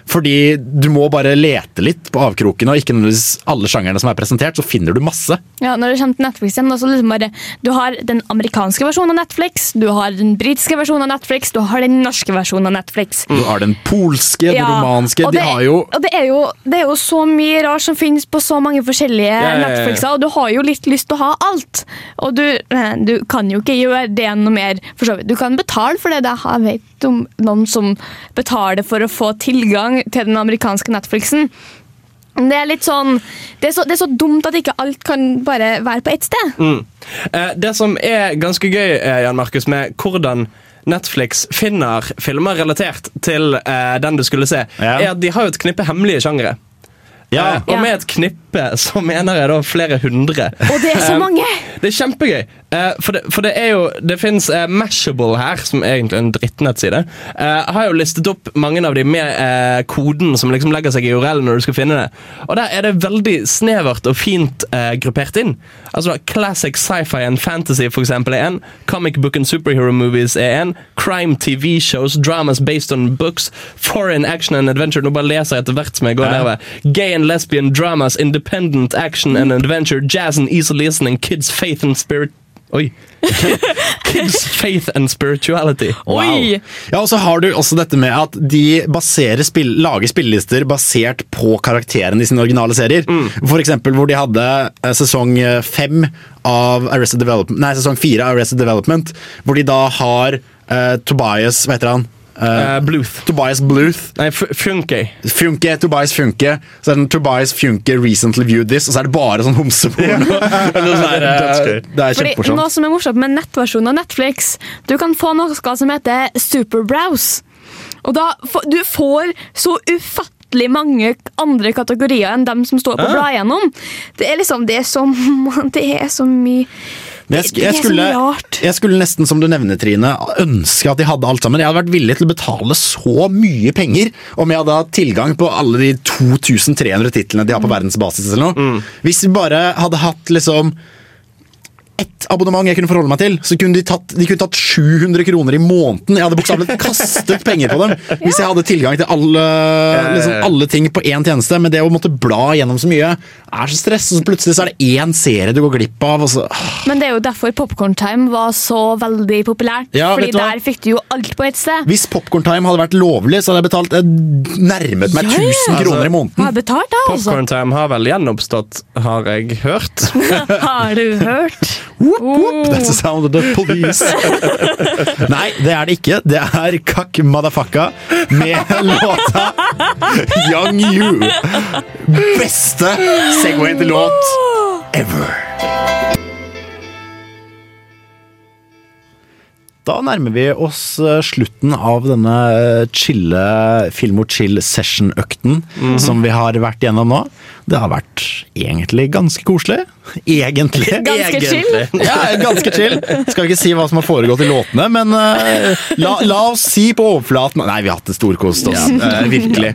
Fordi du må bare lete litt på avkroken, og ikke nødvendigvis alle sjangerne som er presentert, så finner du masse. Ja, når det kommer til Netflix igjen, så liksom bare, Du har den amerikanske versjonen av Netflix, du har den britiske versjonen av Netflix, du har den norske versjonen av Netflix. Du har den polske, den Ja, romanske De har jo og det er, jo, det er jo så mye rart som finnes på så mange forskjellige ja, ja. Netflixer, og du har jo litt lyst til å ha alt. Og du, eh, du kan jo ikke gjøre det noe mer, for så vidt. Du kan betale for det. det jeg vet om noen som betaler for å få tilgang til den amerikanske Netflixen. Det er litt sånn det er så, det er så dumt at ikke alt kan bare være på ett sted. Eh, det som er ganske gøy, eh, Jan Markus, med hvordan Netflix finner filmer relatert til eh, den du skulle se, Ja. er at de har jo et knippe hemmelige sjangere. Ja. Eh, og Ja. med et knippe så mener jeg da flere hundre. Og det er så Eh, mange! Det er kjempegøy. Eh, for, det, for det er jo Det fins Mashable her, som er egentlig en drittnettside. Uh, har jo listet opp mange av de med eh, koden som liksom legger seg i URL når du skal finne det. Og der er det veldig snevert og fint gruppert inn. Altså Classic sci-fi and fantasy for eksempel er en. Comic book and superhero movies er en. Crime TV shows, dramas based on books. Foreign action and adventure. Nå bare leser jeg etter hvert som jeg går nedover. Gay and lesbian dramas, independent action and adventure, jazz and easy listening, kids faith and spirit Oi. kids faith and spirituality. Oi! Ja, og så har du også dette med at de spill, lager spillelister basert på karakterene i sine originale serier. For eksempel hvor de hadde eh, sesong eh, fem av Arrested Development Nei, sesong fire av Arrested Development, hvor de da har uh, Tobias Hva heter han? Eh, Eh, Bluth. Tobias Bluth. Nei, Funke. Funke, Tobias Funke. Så er det Tobias Funke recently viewed this, og så er det bare sånn homseporno. Sånn eh, det er Fordi kjempemorsomt. Noe som er morsomt med nettversjonen av Netflix, du kan få noe som heter Superbrowse. Og da du får så ufattelig mange andre kategorier enn dem som står på ja. blad gjennom. Det er liksom, det er så, det er så mye Men jeg, jeg, skulle, jeg skulle nesten, som du nevner, Trine, ønske at de hadde alt sammen. Jeg hadde vært villig til å betale så mye penger om jeg hadde hatt tilgang på alle de 2300 titlene de har på verdensbasis. eller noe. Hvis vi bare hadde hatt liksom ett abonnement jeg kunne forholde meg til, så kunne de tatt, de kunne tatt 700 kroner i måneden. Jeg hadde bokstavelig kastet penger på dem hvis jeg hadde tilgang til alle, liksom, alle ting på én tjeneste. Men det å måtte bla gjennom så mye er så stress, og så plutselig så er det én serie du går glipp av. og så... Men det er jo derfor Popcorn Time var så veldig populært. Ja, fordi der fikk du jo alt på ett sted. Hvis Popcorn Time hadde vært lovlig, så hadde jeg betalt jeg nærmet meg Ja, ja. 1000 kroner i Har måneden. jeg betalt, da, altså? Popcorn Time har vel gjenoppstått, har jeg hørt. Har du hørt? Whoop, whoop, that's the sound of the police. Nei, det er det ikke. Det er Kakk Madafakka med låta Young You. Beste Segway til låt ever. Da nærmer vi oss eh, slutten av denne eh, chille Film og chill session-økten som vi har vært gjennom nå. Det har vært egentlig ganske koselig. Egentlig. Ganske Egentlig. chill. Ja, ganske chill. Skal ikke si hva som har foregått i låtene, men uh, la, la oss si på overflaten Nei, vi har hatt det storkost oss. eh, virkelig.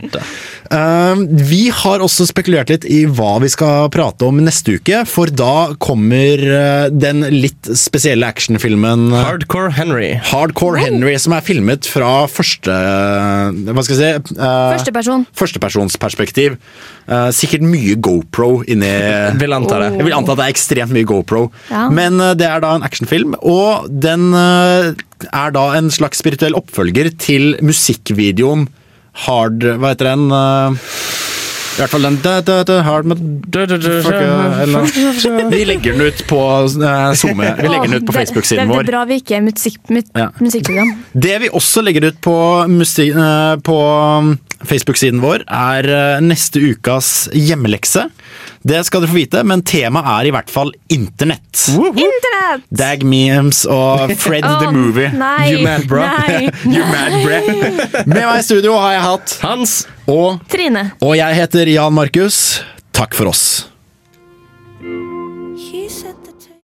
Eh, vi har også spekulert litt i hva vi skal prate om neste uke, for da kommer eh, den litt spesielle actionfilmen eh, Hardcore Henry. Hardcore Henry, som er filmet fra første Hva skal jeg si? Førsteperson. Førstepersonsperspektiv. Eh, sikkert mye GoPro inni Vil anta det. Jeg vil anta at det er ekstremt mye GoPro. Ja. Men det er da en actionfilm, og den er da en slags spirituell oppfølger til musikkvideoen Hard Hva heter den? eh, I hvert fall den Hard eh. Vi legger den ut på uh, SoMe. Vi legger den ut på Facebook-siden vår. Det er bra vi ikke er musikk, musikkprogram. Det vi også legger ut på, musi- eh, på um, Facebook-siden vår, er eh, neste ukas hjemmelekse. Det skal dere få vite, men temaet er i hvert fall internett. Internett! Dag memes og Fred the Movie. Nei, You mad, bro? Nei. You mad bro? Med meg i studio har jeg hatt Hans. og, Trine. og jeg heter Jan Markus. Takk for oss.